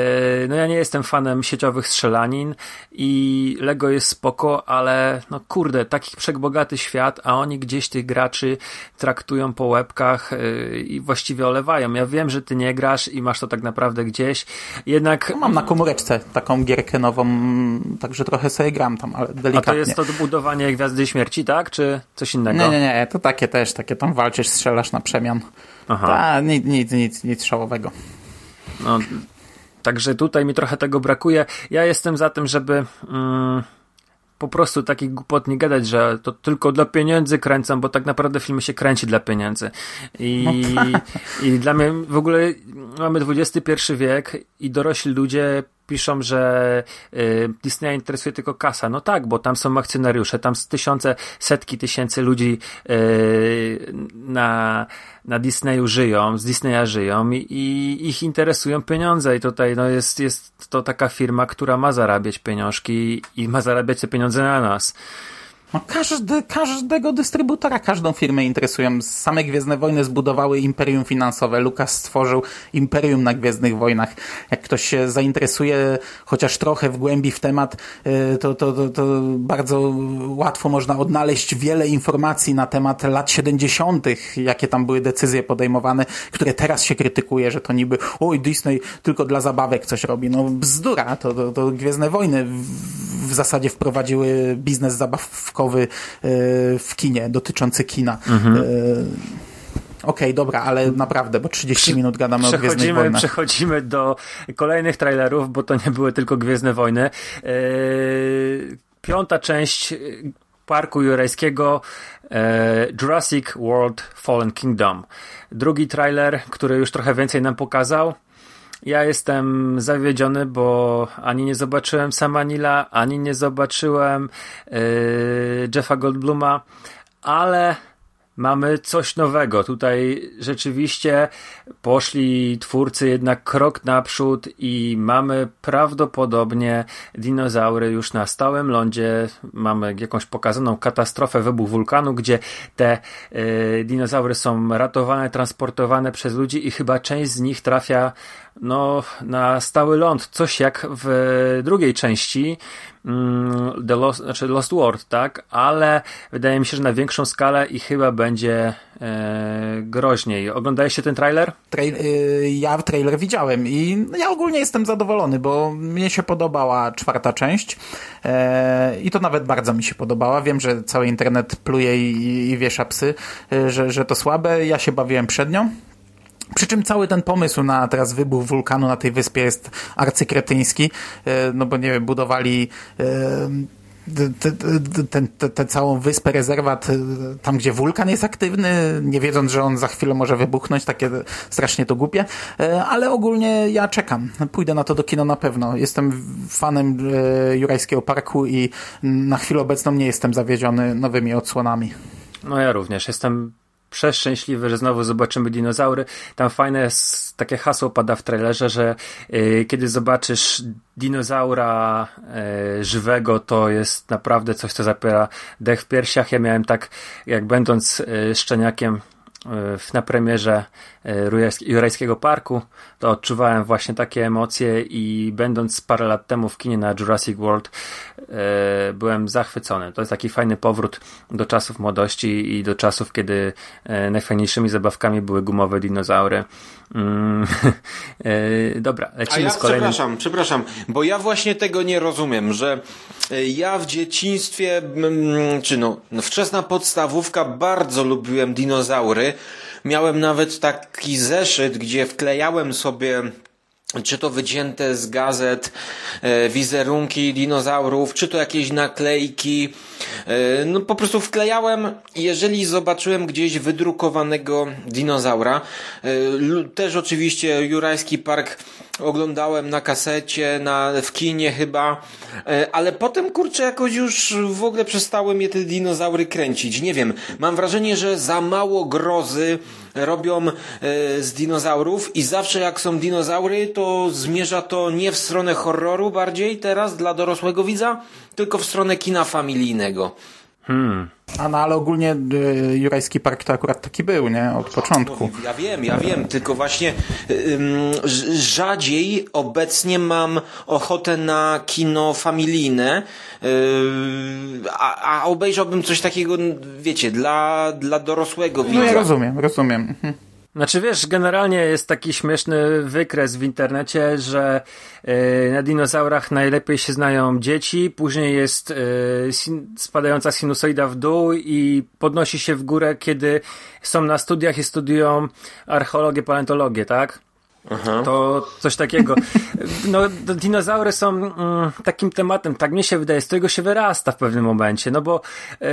no ja nie jestem fanem sieciowych strzelanin i Lego jest spoko, ale no kurde, taki przebogaty świat, a oni gdzieś tych graczy traktują po łebkach e, i właściwie olewają. Ja wiem, że ty nie grasz i masz to tak naprawdę gdzieś, jednak... No mam na komóreczce taką gierkę nową, także trochę sobie gram tam, ale delikatnie. A to jest to budowanie Gwiazdy Śmierci, tak? Czy coś innego? Nie, nie, nie, to takie też, takie tam walczysz, strzelasz na przemian. Aha. Ta, nic, nic, nic, nic szałowego. No, także tutaj mi trochę tego brakuje. Ja jestem za tym, żeby mm, po prostu takich głupot nie gadać, że to tylko dla pieniędzy kręcą, bo tak naprawdę filmy się kręci dla pieniędzy. I, no tak. i dla mnie w ogóle mamy XXI wiek i dorośli ludzie piszą, że y, Disneya interesuje tylko kasa. No tak, bo tam są akcjonariusze, tam tysiące, setki tysięcy ludzi y, na, na Disneyu żyją, z Disneya żyją i, i, ich interesują pieniądze i tutaj no jest, jest to taka firma, która ma zarabiać pieniążki i ma zarabiać te pieniądze na nas. No każdy, każdego dystrybutora, każdą firmę interesują. Same Gwiezdne Wojny zbudowały imperium finansowe. Lukas stworzył imperium na Gwiezdnych Wojnach. Jak ktoś się zainteresuje chociaż trochę w głębi w temat, y, to, to, to, to bardzo łatwo można odnaleźć wiele informacji na temat lat 70., jakie tam były decyzje podejmowane, które teraz się krytykuje, że to niby oj, Disney tylko dla zabawek coś robi. No bzdura, to, to, to Gwiezdne Wojny zasadzie wprowadziły biznes zabawkowy E, w kinie, dotyczący kina. Mhm. E, okej, okay, dobra, ale naprawdę, bo 30 minut gadamy o Gwiezdnych Wojnach. Przechodzimy do kolejnych trailerów, bo to nie były tylko Gwiezdne Wojny. E, piąta część Parku Jurajskiego Jurassic World Fallen Kingdom. Drugi trailer, który już trochę więcej nam pokazał. Ja jestem zawiedziony, bo ani nie zobaczyłem Samanila, ani nie zobaczyłem yy, Jeffa Goldbluma, ale mamy coś nowego. Tutaj rzeczywiście poszli twórcy jednak krok naprzód i mamy prawdopodobnie dinozaury już na stałym lądzie. Mamy jakąś pokazaną katastrofę, wybuch wulkanu, gdzie te y, dinozaury są ratowane, transportowane przez ludzi i chyba część z nich trafia no, na stały ląd. Coś jak w drugiej części mm, The Lost, znaczy Lost World, tak? Ale wydaje mi się, że na większą skalę i chyba będzie e, groźniej. Oglądałeś się ten trailer? Trail, y, ja trailer widziałem i ja ogólnie jestem zadowolony, bo mnie się podobała czwarta część e, i to nawet bardzo mi się podobała. Wiem, że cały internet pluje i, i wiesza psy, e, że, że to słabe. Ja się bawiłem przed nią. Przy czym cały ten pomysł na teraz wybuch wulkanu na tej wyspie jest arcykretyński, e, no bo nie wiem, budowali tę całą wyspę, rezerwat, e, tam gdzie wulkan jest aktywny, nie wiedząc, że on za chwilę może wybuchnąć, takie strasznie to głupie, e, ale ogólnie ja czekam. Pójdę na to do kina na pewno. Jestem fanem Jurajskiego Parku i na chwilę obecną nie jestem zawiedziony nowymi odsłonami. No ja również. Jestem przeszczęśliwy, że znowu zobaczymy dinozaury. Tam fajne takie hasło pada w trailerze, że y, kiedy zobaczysz dinozaura y, żywego, to jest naprawdę coś, co zapiera dech w piersiach. Ja miałem tak, jak będąc y, szczeniakiem na premierze Jurajskiego Parku, to odczuwałem właśnie takie emocje i będąc parę lat temu w kinie na Jurassic World e, byłem zachwycony. To jest taki fajny powrót do czasów młodości i do czasów, kiedy e, najfajniejszymi zabawkami były gumowe dinozaury. Mm, e, dobra, lecimy ja, z kolejnym. Przepraszam, przepraszam, bo ja właśnie tego nie rozumiem, że ja w dzieciństwie, mm, czy no, no wczesna podstawówka bardzo lubiłem dinozaury, Miałem nawet taki zeszyt, gdzie wklejałem sobie czy to wycięte z gazet e, wizerunki dinozaurów, czy to jakieś naklejki. E, no po prostu wklejałem, jeżeli zobaczyłem gdzieś wydrukowanego dinozaura, e, też oczywiście Jurajski Park oglądałem na kasecie, na, w kinie chyba, ale potem kurczę jakoś już w ogóle przestały mnie te dinozaury kręcić. Nie wiem, mam wrażenie, że za mało grozy robią z dinozaurów i zawsze jak są dinozaury, to zmierza to nie w stronę horroru bardziej teraz dla dorosłego widza, tylko w stronę kina familijnego. Hmm. A no ale ogólnie y, Jurajski Park to akurat taki był, nie? Od początku. Ja wiem, ja wiem, tylko właśnie ym, rzadziej obecnie mam ochotę na kino familijne, yy, a, a obejrzałbym coś takiego, wiecie, dla, dla dorosłego widza. No ja rozumiem, rozumiem. Mhm. Znaczy wiesz, generalnie jest taki śmieszny wykres w internecie, że yy, na dinozaurach najlepiej się znają dzieci, później jest yy, sin spadająca sinusoida w dół i podnosi się w górę, kiedy są na studiach i studiują archeologię, paleontologię, tak? Aha. To coś takiego. No, dinozaury są mm, takim tematem, tak mi się wydaje, z którego się wyrasta w pewnym momencie, no bo yy,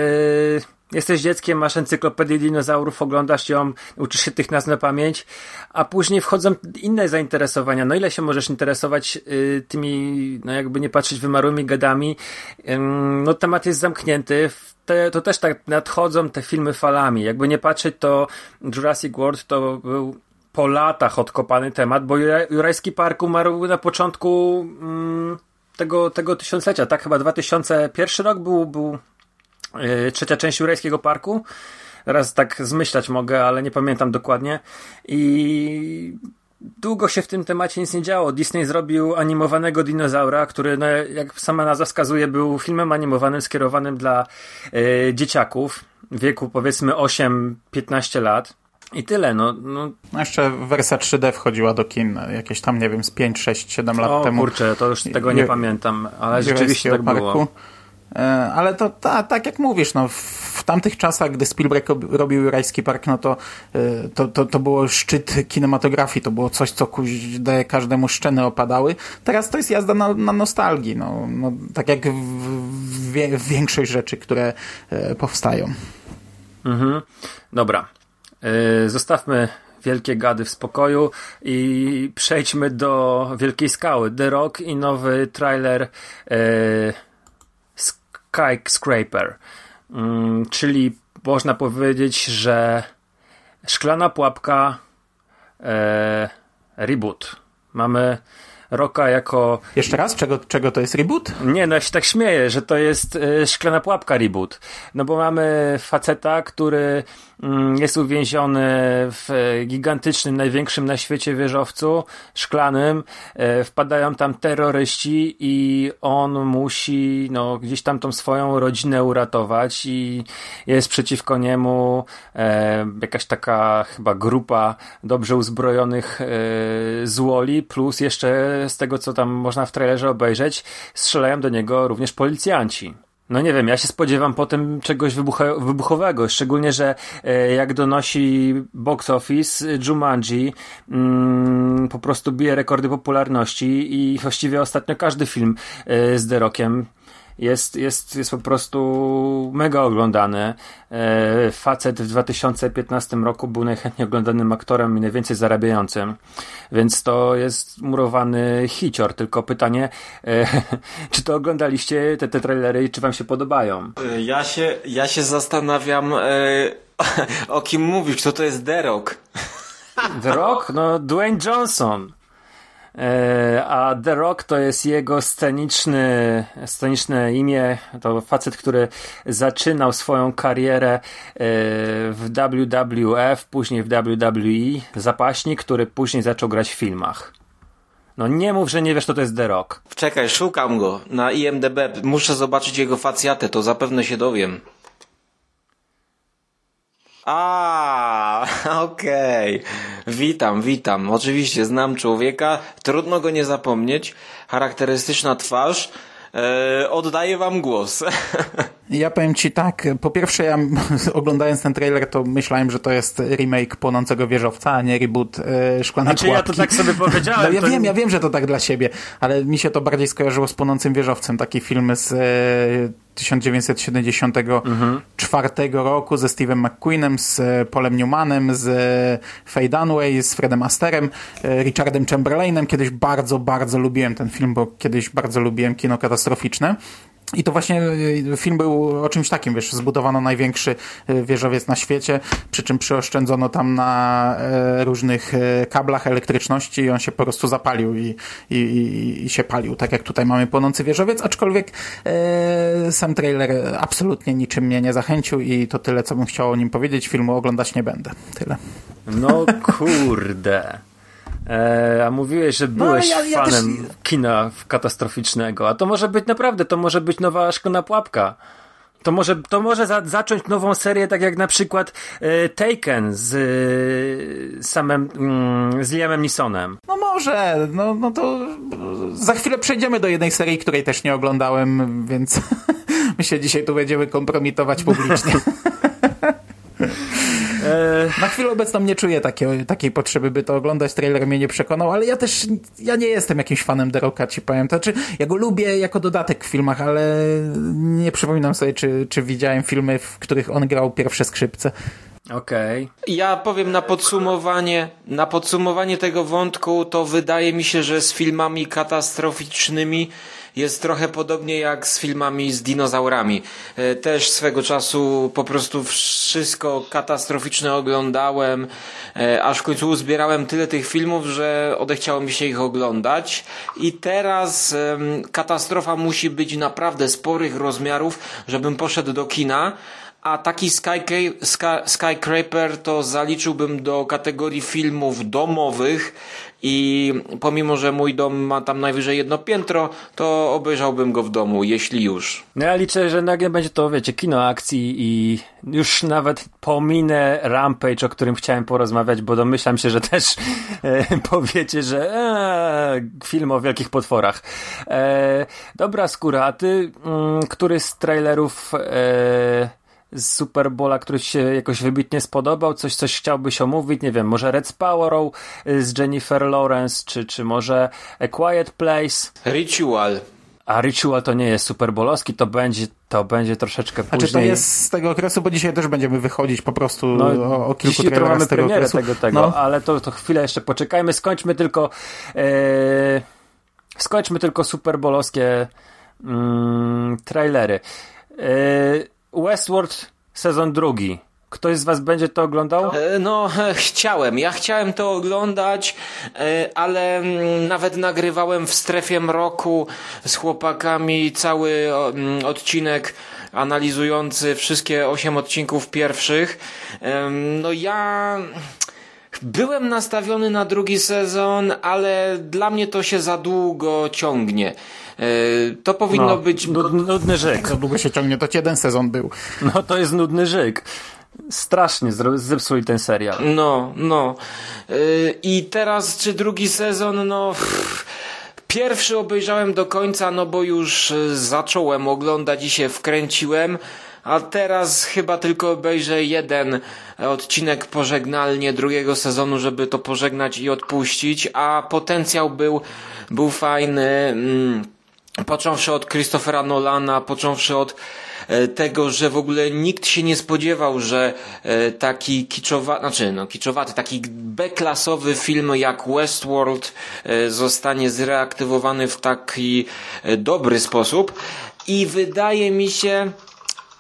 jesteś dzieckiem, masz encyklopedię dinozaurów, oglądasz ją, uczysz się tych nazw na pamięć, a później wchodzą inne zainteresowania. No ile się możesz interesować yy, tymi, no jakby nie patrzeć, wymarłymi gadami? Yy, no temat jest zamknięty. Te, to też tak nadchodzą te filmy falami. Jakby nie patrzeć, to Jurassic World to był po latach odkopany temat, bo Jurajski Park umarł na początku mm, tego, tego tysiąclecia, tak? Chyba 2001 rok był, był trzecia część Jurajskiego Parku. Teraz tak zmyślać mogę, ale nie pamiętam dokładnie. I długo się w tym temacie nic nie działo. Disney zrobił animowanego dinozaura, który, no, jak sama nazwa wskazuje, był filmem animowanym skierowanym dla yy, dzieciaków w wieku powiedzmy 8-15 lat. I tyle, no, no. no. Jeszcze wersja 3D wchodziła do kin jakieś tam, nie wiem, z 5, 6, 7 lat o, temu. kurczę, to już tego nie pamiętam, ale rzeczywiście tak parku. było. E, ale to ta, tak jak mówisz, no, w tamtych czasach, gdy Spielberg robił Rajski Park, no to, e, to, to, to było szczyt kinematografii, to było coś, co daje każdemu szczeny opadały. Teraz to jest jazda na, na nostalgii, no, no, tak jak w, w, w większość rzeczy, które e, powstają. Mhm. Dobra, zostawmy wielkie gady w spokoju i przejdźmy do Wielkiej Skały. The Rock i nowy trailer e, Skyscraper. Mm, czyli można powiedzieć, że szklana pułapka e, reboot. Mamy Roka jako... Jeszcze raz? Czego, czego to jest reboot? Nie, no ja się tak śmieję, że to jest y, szklana pułapka reboot. No bo mamy faceta, który Mm, jest uwięziony w gigantycznym, największym na świecie wieżowcu szklanym. E, wpadają tam terroryści i on musi no, gdzieś tam tą swoją rodzinę uratować i jest przeciwko niemu e, jakaś taka chyba grupa dobrze uzbrojonych e, złoli, plus jeszcze z tego, co tam można w trailerze obejrzeć, strzelają do niego również policjanci. No nie wiem, ja się spodziewam potem czegoś wybuchowego, szczególnie, że e, jak donosi box office, Jumanji mm, po prostu bije rekordy popularności i właściwie ostatnio każdy film e, z The Rockiem jest, jest, jest po prostu mega oglądany. E, facet w 2015 roku był najchętniej oglądanym aktorem i najwięcej zarabiającym, więc to jest murowany hicior. Tylko pytanie, e, czy to oglądaliście te, te trailery i czy wam się podobają? Ja się, ja się zastanawiam, e, o kim mówisz, kto to jest? The Rock? No, Dwayne Johnson. E, a The Rock to jest jego sceniczny, sceniczne imię. To facet, który zaczynał swoją karierę e, w WWF, później w WWE, zapaśnik, który później zaczął grać w filmach. No nie mów, że nie wiesz, kto to jest The Rock. Czekaj, szukam go na IMDB. Muszę zobaczyć jego facjatę, to zapewne się dowiem. A, okej. Okay. Witam, witam. Oczywiście znam człowieka, trudno go nie zapomnieć. Charakterystyczna twarz. Eee, oddaję wam głos. Ja powiem ci tak, po pierwsze ja oglądając ten trailer to myślałem, że to jest remake Płonącego Wieżowca, a nie reboot e, Szklana znaczy, Pułapki. ja to tak sobie powiedziałem. No, ja to... wiem, ja wiem, że to tak dla siebie, ale mi się to bardziej skojarzyło z Płonącym Wieżowcem, taki film z e, 1974 mhm. roku ze Steve'em McQueenem, z e, Polem Newmanem, z e, Faye Dunaway, z Fredem Asterem, e, Richardem Chamberlainem. Kiedyś bardzo, bardzo lubiłem ten film, bo kiedyś bardzo lubiłem kino katastroficzne. I to właśnie y, film był o czymś takim, wiesz, zbudowano największy y, wieżowiec na świecie, przy czym przyoszczędzono tam na e, różnych e, kablach elektryczności i on się po prostu zapalił i, i, i, się palił, tak jak tutaj mamy płonący wieżowiec, aczkolwiek e, sam trailer absolutnie niczym mnie nie zachęcił i to tyle, co bym chciał o nim powiedzieć. Filmu oglądać nie będę. Tyle. No kurde. E, a mówiłeś, że no, byłeś no, ja, ja fanem też... kina katastroficznego, a to może być naprawdę, to może być nowa szklana pułapka. To może, to może za, zacząć nową serię, tak jak na przykład e, Taken z e, samym mm, z Liamem Neesonem. No może, no, no to za chwilę przejdziemy do jednej serii, której też nie oglądałem, więc my się dzisiaj tu będziemy kompromitować publicznie. E, na chwilę obecną nie czuję takiej, takiej potrzeby, by to oglądać. Trailer mnie nie przekonał, ale ja też ja nie jestem jakimś fanem Deroka, ci powiem. To znaczy, ja go lubię jako dodatek w filmach, ale nie przypominam sobie, czy, czy widziałem filmy, w których on grał pierwsze skrzypce. Okej. Okay. Ja powiem na podsumowanie, na podsumowanie tego wątku, to wydaje mi się, że z filmami katastroficznymi jest trochę podobnie jak z filmami z dinozaurami. E, też swego czasu po prostu wszystko katastroficzne oglądałem, e, aż w końcu uzbierałem tyle tych filmów, że odechciało mi się ich oglądać. I teraz katastrofa musi być naprawdę sporych rozmiarów, żebym poszedł do kina. A taki Skycraper to zaliczyłbym do kategorii filmów domowych i pomimo, że mój dom ma tam najwyżej jedno piętro, to obejrzałbym go w domu, jeśli już. No ja liczę, że nagle będzie to, wiecie, kino akcji i już nawet pominę Rampage, o którym chciałem porozmawiać, bo domyślam się, że też e, powiecie, że e, film o wielkich potworach. E, dobra skóra, a ty, mm, który z trailerów e, z Super Bowla, który się jakoś wybitnie spodobał? Coś, coś chciałbyś omówić? Nie wiem, może Red Sparrow y, z Jennifer Lawrence, czy, czy może A Quiet Place? Ritual. A Ritual to nie jest Super Bowlowski, to będzie, to będzie troszeczkę później. Znaczy to jest z tego okresu, bo dzisiaj też będziemy wychodzić po prostu no, o, o kilku trailerach mamy z tego okresu. tego, tego no. ale to, to chwilę jeszcze poczekajmy. Skończmy tylko e, skończmy tylko Super Bowlowskie mm, trailery. E, Westworld sezon drugi. Ktoś z was będzie to oglądał? E, no, chciałem. Ja chciałem to oglądać, e, ale mm, nawet nagrywałem w strefie mroku z chłopakami cały mm, odcinek analizujący wszystkie osiem odcinków pierwszych. No ja byłem nastawiony na drugi sezon, ale dla mnie to się za długo ciągnie. E, to powinno no, być... Nudny żyk. Za długo się ciągnie, to jeden sezon był. No to jest nudny żyk. Strasznie zepsuli ten serial. No, no. E, I teraz, czy drugi sezon, no... Pierwszy obejrzałem do końca, no bo już e, zacząłem oglądać i się wkręciłem, a teraz chyba tylko obejrzę jeden odcinek pożegnalnie drugiego sezonu, żeby to pożegnać i odpuścić, a potencjał był, był fajny. Mm począwszy od Christophera Nolana, począwszy od e, tego, że w ogóle nikt się nie spodziewał, że e, taki kiczowaty, znaczy no kiczowaty, taki B-klasowy film jak Westworld e, zostanie zreaktywowany w taki dobry sposób. I wydaje mi się,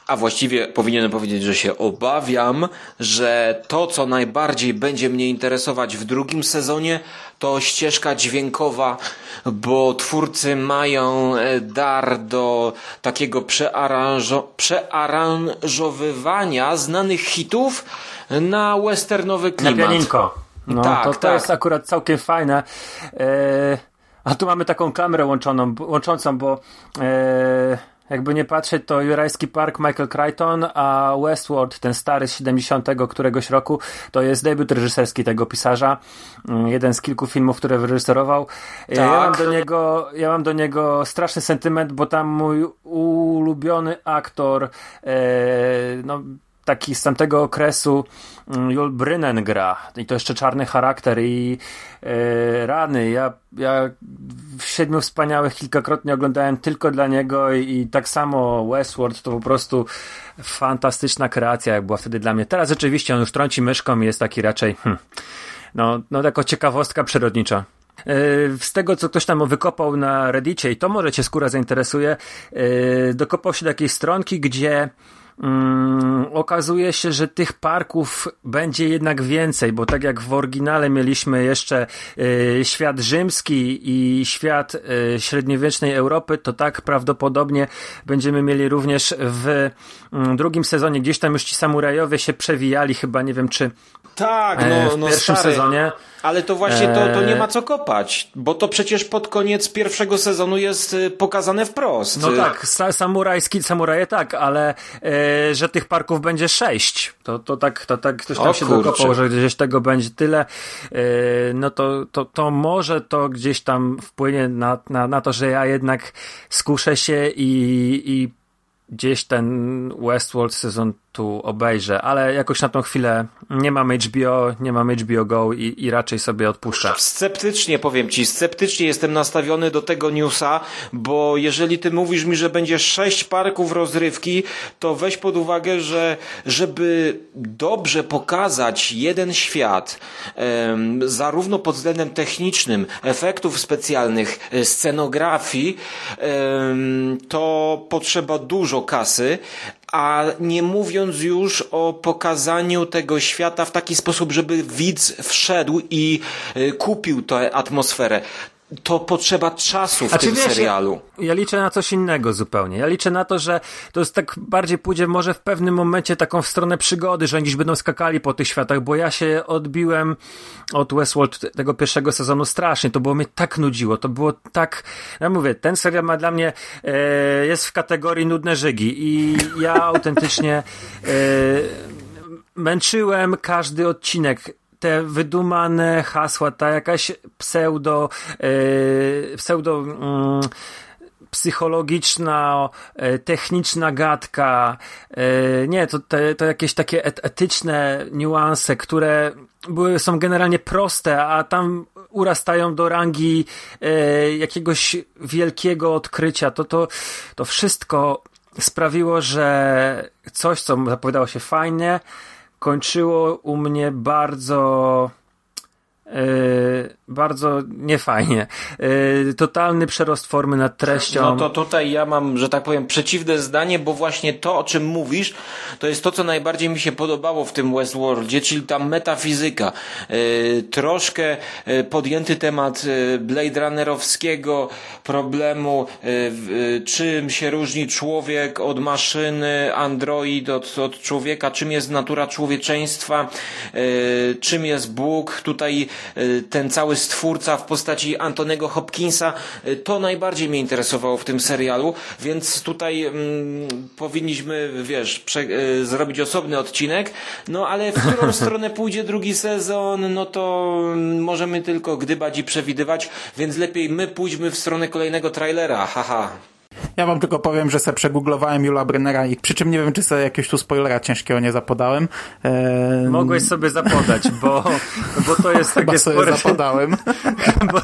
a właściwie powinienem powiedzieć, że się obawiam, że to, co najbardziej będzie mnie interesować w drugim sezonie, to ścieżka dźwiękowa, bo twórcy mają e, dar do takiego przearanżo przearanżowywania znanych hitów na westernowy klimat. Na pianinko. No, tak, to, to tak. jest akurat całkiem fajne. E, a tu mamy taką kamerę łączoną, łączącą, bo e, jakby nie patrzeć, to Jurajski Park Michael Crichton, a Westworld, ten stary z 70 któregoś roku, to jest debiut reżyserski tego pisarza. Mm, jeden z kilku filmów, które wyreżyserował. Tak. Ja, mam do niego, ja mam do niego straszny sentyment, bo tam mój ulubiony aktor, e, no, taki z tamtego okresu mm, Jul Brynen gra i to jeszcze czarny charakter i e, rany. Ja, ja w Siedmiu Wspaniałych kilkakrotnie oglądałem tylko dla niego i, i, tak samo Westworld to po prostu fantastyczna kreacja, jak była wtedy dla mnie. Teraz rzeczywiście on już trąci myszką i jest taki raczej hmm, no, no jako ciekawostka przyrodnicza. z tego, co ktoś tam wykopał na Reddicie, i to może cię skóra zainteresuje, dokopał się do takiej stronki, gdzie um, okazuje się, że tych parków będzie jednak więcej, bo tak jak w oryginale mieliśmy jeszcze y, świat rzymski i świat y, średniowiecznej Europy, to tak prawdopodobnie będziemy mieli również w y, drugim sezonie. Gdzieś tam już ci samurajowie się przewijali, chyba nie wiem czy tak, no, e, w no pierwszym stary, sezonie. Ale to właśnie to, to nie E, ma co kopać, bo to przecież pod koniec pierwszego sezonu jest y, pokazane wprost. No tak, sa samurajski, samuraje tak, ale e, że tych parków będzie sześć. To, to tak, to tak ktoś tam O się kurczę. dokopał, że gdzieś tego będzie tyle. E, no to, to, to może to gdzieś tam wpłynie na, na, na to, że ja jednak skuszę się i, i gdzieś ten Westworld sezon tu obejrzę, ale jakoś na tą chwilę nie mam HBO, nie mam HBO Go i, i raczej sobie odpuszczę. Sceptycznie powiem ci, sceptycznie jestem nastawiony do tego newsa, bo jeżeli ty mówisz mi, że będzie sześć parków rozrywki, to weź pod uwagę, że żeby dobrze pokazać jeden świat, em, zarówno pod względem technicznym, efektów specjalnych, scenografii, em, to potrzeba dużo kasy, a nie mówiąc już o pokazaniu tego świata w taki sposób, żeby widz wszedł i y, kupił tę atmosferę. To potrzeba czasu w A tym wiesz, serialu. Ja, ja liczę na coś innego zupełnie. Ja liczę na to, że to jest tak bardziej pójdzie może w pewnym momencie taką w stronę przygody, że oni gdzieś będą skakali po tych światach, bo ja się odbiłem od Westworld tego pierwszego sezonu strasznie. To było mnie tak nudziło. To było tak. Ja mówię, ten serial ma dla mnie e, jest w kategorii nudne żygi i ja autentycznie e, męczyłem każdy odcinek te wydumane hasła, ta jakaś pseudo, e, pseudo mm, psychologiczna, e, techniczna gadka, e, nie, to, te, to jakieś takie et, etyczne niuanse, które były, są generalnie proste, a tam urastają do rangi jakiegoś wielkiego odkrycia. To, to, to wszystko sprawiło, że coś, co zapowiadało się fajnie, kończyło u mnie bardzo Yy, bardzo niefajnie. Yy, totalny przerost formy nad treścią. No to tutaj ja mam, że tak powiem, przeciwne zdanie, bo właśnie to, o czym mówisz, to jest to, co najbardziej mi się podobało w tym Westworldzie, czyli ta metafizyka. Yy, troszkę podjęty temat Blade Runnerowskiego problemu, czym się różni człowiek od maszyny, android od, od człowieka, czym jest natura człowieczeństwa, czym jest Bóg. Tutaj ten cały stwórca w postaci Antonego Hopkinsa, yy, to najbardziej mnie interesowało w tym serialu, więc tutaj mm, powinniśmy, wiesz, prze, yy, zrobić osobny odcinek, no ale w którą stronę pójdzie drugi sezon, no to mm, możemy tylko gdybać i przewidywać, więc lepiej my pójdźmy w stronę kolejnego trailera, haha. Ja wam tylko powiem, że se przegooglowałem Jula Brennera i przy czym nie wiem, czy sobie jakiegoś tu spoilera ciężkiego nie zapodałem. Eee, Mogłeś sobie zapodać, bo, bo to jest takie sobie spore... zapodałem. bo,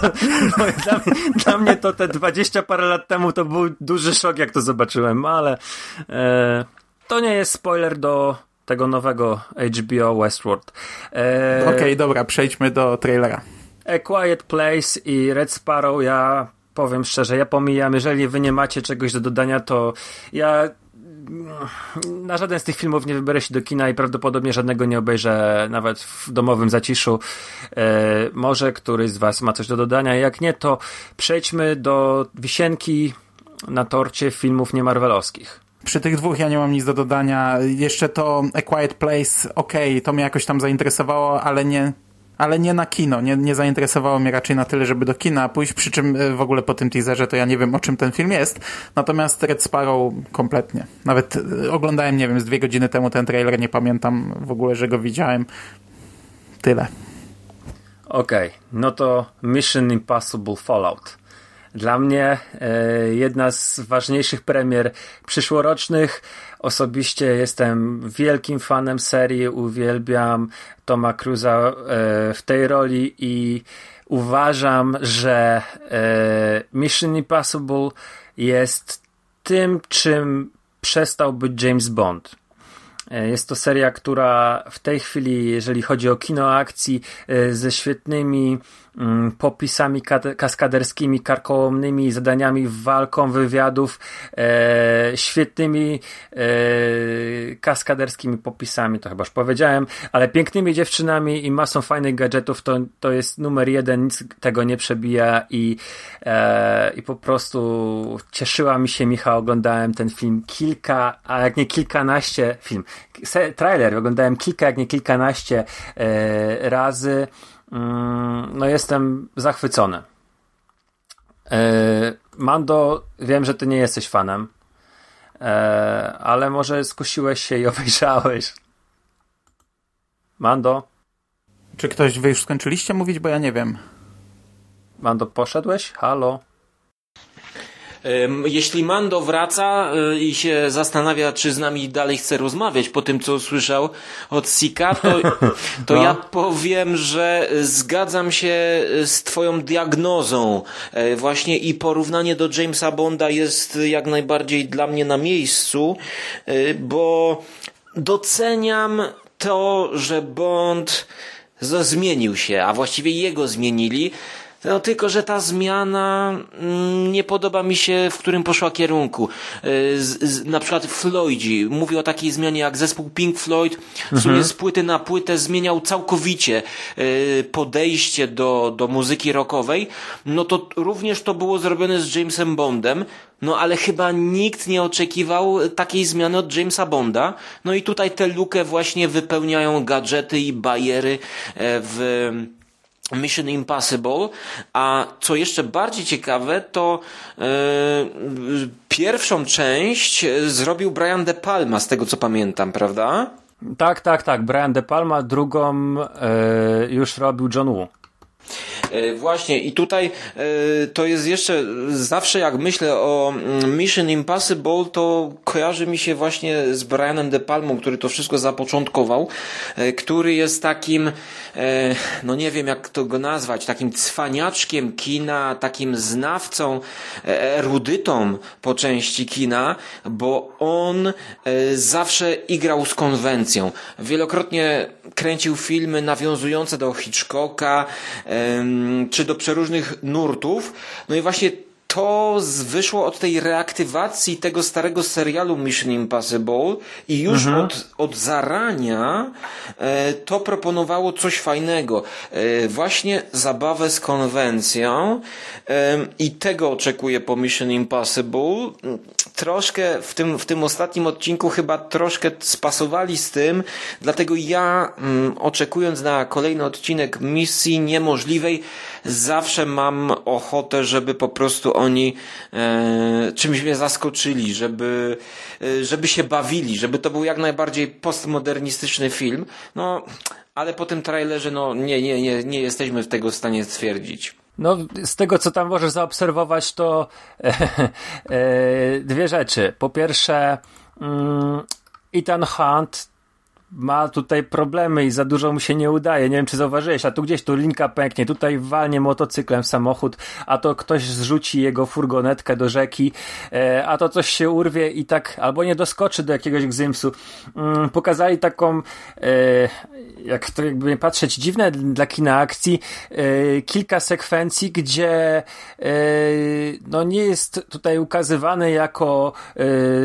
bo dla, mnie, dla mnie to te 20 parę lat temu to był duży szok, jak to zobaczyłem, ale e, to nie jest spoiler do tego nowego HBO Westworld. E, Okej, okay, dobra, przejdźmy do trailera. A Quiet Place i Red Sparrow, ja powiem szczerze, ja pomijam, jeżeli wy nie macie czegoś do dodania, to ja na żaden z tych filmów nie wybiorę się do kina i prawdopodobnie żadnego nie obejrzę nawet w domowym zaciszu. E, może któryś z was ma coś do dodania. Jak nie, to przejdźmy do wisienki na torcie filmów niemarvelowskich. Przy tych dwóch ja nie mam nic do dodania. Jeszcze to A Quiet Place, okej, okay, to mnie jakoś tam zainteresowało, ale nie, ale nie na kino. Nie, nie zainteresowało mnie raczej na tyle, żeby do kina pójść, przy czym e, w ogóle po tym teaserze to ja nie wiem, o czym ten film jest. Natomiast Red Sparrow kompletnie. Nawet e, oglądałem, nie wiem, z dwie godziny temu ten trailer, nie pamiętam w ogóle, że go widziałem. Tyle. Okej, okay, no to Mission Impossible Fallout. Dla mnie e, jedna z ważniejszych premier przyszłorocznych. Osobiście jestem wielkim fanem serii, uwielbiam Toma Cruza e, w tej roli i uważam, że e, Mission Impossible jest tym, czym przestał być James Bond. Jest to seria, która w tej chwili, jeżeli chodzi o kino akcji, ze świetnymi popisami kaskaderskimi, karkołomnymi, zadaniami walką, wywiadów, e, świetnymi e, kaskaderskimi popisami, to chyba już powiedziałem, ale pięknymi dziewczynami i masą fajnych gadżetów, to, to jest numer jeden, nic tego nie przebija i, e, i po prostu cieszyła mi się Michał, oglądałem ten film kilka, a jak nie kilkanaście, film, trailer oglądałem kilka, jak nie kilkanaście e, razy. Mm, no jestem zachwycony. E, Mando, wiem, że ty nie jesteś fanem, e, ale może skusiłeś się i obejrzałeś. Mando? Czy ktoś, wy już skończyliście mówić, bo ja nie wiem. Mando, poszedłeś? Halo? Jeśli Mando wraca y, i się zastanawia, czy z nami dalej chce rozmawiać po tym, co usłyszał od Sika, to, to no. ja powiem, że zgadzam się z twoją diagnozą e, właśnie i porównanie do Jamesa Bonda jest jak najbardziej dla mnie na miejscu, e, bo doceniam to, że Bond zmienił się, a właściwie jego zmienili, no tylko, że ta zmiana mm, nie podoba mi się, w którym poszła kierunku. Y, z, z, na przykład Floydzi mówi o takiej zmianie jak zespół Pink Floyd w sumie mhm. z płyty na płytę zmieniał całkowicie y, podejście do, do muzyki rockowej. No to również to było zrobione z Jamesem Bondem. No ale chyba nikt nie oczekiwał takiej zmiany od Jamesa Bonda. No i tutaj tę lukę właśnie wypełniają gadżety i bajery e, w Mission Impossible, a co jeszcze bardziej ciekawe, to yy, pierwszą część zrobił Brian De Palma, z tego co pamiętam, prawda? Tak, tak, tak. Brian De Palma, drugą yy, już robił John Woo. E, właśnie i tutaj e, to jest jeszcze, zawsze jak myślę o mm, Mission Impossible, to kojarzy mi się właśnie z Brianem De Palmą, który to wszystko zapoczątkował, e, który jest takim, no nie wiem jak to go nazwać, takim cwaniaczkiem kina, takim znawcą, erudytą po części kina, bo on zawsze igrał z konwencją. Wielokrotnie kręcił filmy nawiązujące do Hitchcocka, czy do przeróżnych nurtów. No i właśnie to wyszło od tej reaktywacji tego starego serialu Mission Impossible i już mhm. od, od zarania e, to proponowało coś fajnego. E, właśnie zabawę z konwencją e, i tego oczekuję po Mission Impossible. Troszkę w tym, w tym ostatnim odcinku chyba troszkę spasowali z tym, dlatego ja mm, oczekując na kolejny odcinek Misji Niemożliwej zawsze mam ochotę, żeby po prostu oni e, czymś mnie zaskoczyli, żeby, e, żeby się bawili, żeby to był jak najbardziej postmodernistyczny film. No, ale po tym trailerze, no nie, nie, nie, nie jesteśmy w tego stanie stwierdzić. No, z tego co tam możesz zaobserwować, to e, e, dwie rzeczy. Po pierwsze, mm, Ethan Hunt ma tutaj problemy i za dużo mu się nie udaje. Nie wiem, czy zauważyłeś, a tu gdzieś tu linka pęknie, tutaj walnie motocyklem samochód, a to ktoś zrzuci jego furgonetkę do rzeki, e, a to coś się urwie i tak, albo nie doskoczy do jakiegoś gzymsu. Mm, pokazali taką, e, jak to jakby patrzeć, dziwne dla kina akcji, e, kilka sekwencji, gdzie no nie jest tutaj ukazywany jako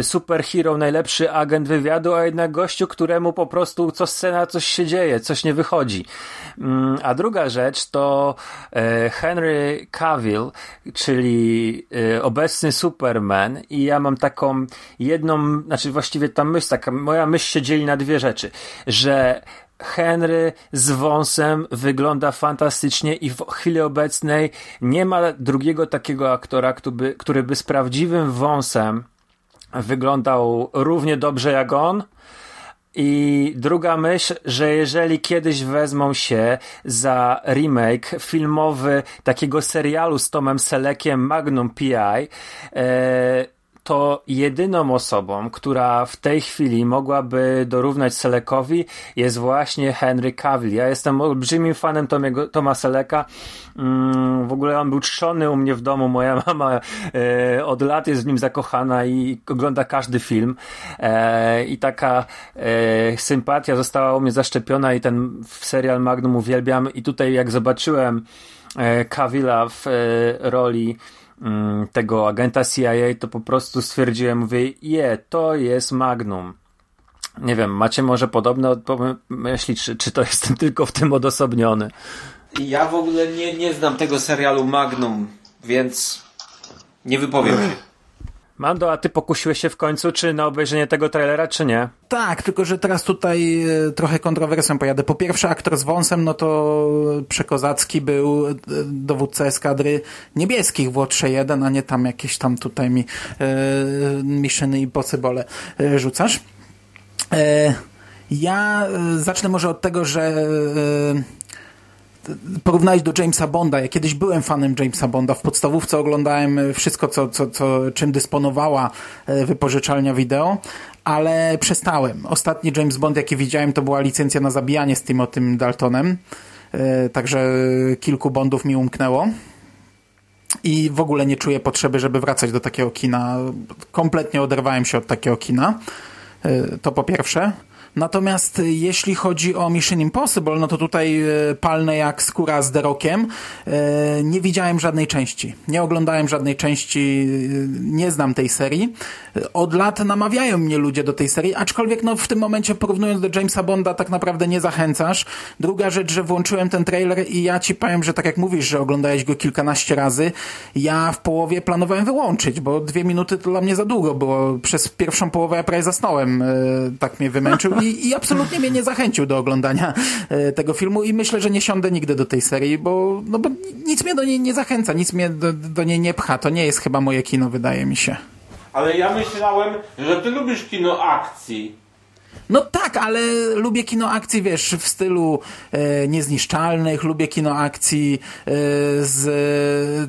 superhero, najlepszy agent wywiadu, a jednak gościu, któremu po prostu co scena coś się dzieje, coś nie wychodzi. Mm, a druga rzecz to e, Henry Cavill, czyli e, obecny Superman i ja mam taką jedną, znaczy właściwie ta myśl, taka moja myśl się dzieli na dwie rzeczy, że Henry z wąsem wygląda fantastycznie i w chwili obecnej nie ma drugiego takiego aktora, który by, który by z prawdziwym wąsem wyglądał równie dobrze jak on. I druga myśl, że jeżeli kiedyś wezmą się za remake filmowy takiego serialu z Tomem Selekiem Magnum PI, e, to jedyną osobą, która w tej chwili mogłaby dorównać Selekowi jest właśnie Henry Cavill. Ja jestem olbrzymim fanem Tomiego, Toma Seleka. Mm, w ogóle on był trzony u mnie w domu. Moja mama e, od lat jest w nim zakochana i ogląda każdy film. E, I taka e, sympatia została u mnie zaszczepiona i ten serial Magnum uwielbiam. I tutaj jak zobaczyłem e, Cavilla w e, roli tego agenta CIA, to po prostu stwierdziłem, mówię, je, to jest Magnum. Nie wiem, macie może podobne myśli, czy, czy to jestem tylko w tym odosobniony? Ja w ogóle nie, nie znam tego serialu Magnum, więc nie wypowiem się. Mando, a ty pokusiłeś się w końcu, czy na obejrzenie tego trailera, czy nie? Tak, tylko że teraz tutaj e, trochę kontrowersją pojadę. Po pierwsze, aktor z wąsem, no to przekozacki był e, dowódca eskadry niebieskich w Łotrze 1, a nie tam jakieś tam tutaj mi e, Mission Impossible e, rzucasz. E, ja zacznę może od tego, że porównałeś do Jamesa Bonda. Ja kiedyś byłem fanem Jamesa Bonda. W podstawówce oglądałem wszystko, co, co, co, czym dysponowała e, wypożyczalnia wideo, ale przestałem. Ostatni James Bond, jaki widziałem, to była licencja na zabijanie z Timotym Daltonem. E, także kilku Bondów mi umknęło. I w ogóle nie czuję potrzeby, żeby wracać do takiego kina. Kompletnie oderwałem się od takiego kina. E, to po pierwsze. Natomiast jeśli chodzi o Mission Impossible, no to tutaj e, palne jak skóra z Derokiem. E, nie widziałem żadnej części. Nie oglądałem żadnej części, nie znam tej serii. Od lat namawiają mnie ludzie do tej serii, aczkolwiek no w tym momencie porównując do Jamesa Bonda tak naprawdę nie zachęcasz. Druga rzecz, że włączyłem ten trailer i ja ci powiem, że tak jak mówisz, że oglądałeś go kilkanaście razy, ja w połowie planowałem wyłączyć, bo dwie minuty to dla mnie za długo było. Przez pierwszą połowę ja prawie zasnąłem. Tak mnie wymęczył i, i absolutnie mnie nie zachęcił do oglądania e, tego filmu i myślę, że nie siądę nigdy do tej serii, bo, no bo nic mnie do niej nie zachęca, nic mnie do, do niej nie pcha. To nie jest chyba moje kino, wydaje mi się. Ale ja myślałem, że ty lubisz kino akcji. No tak, ale lubię kino akcji, wiesz, w stylu e, niezniszczalnych, lubię kino akcji e, z,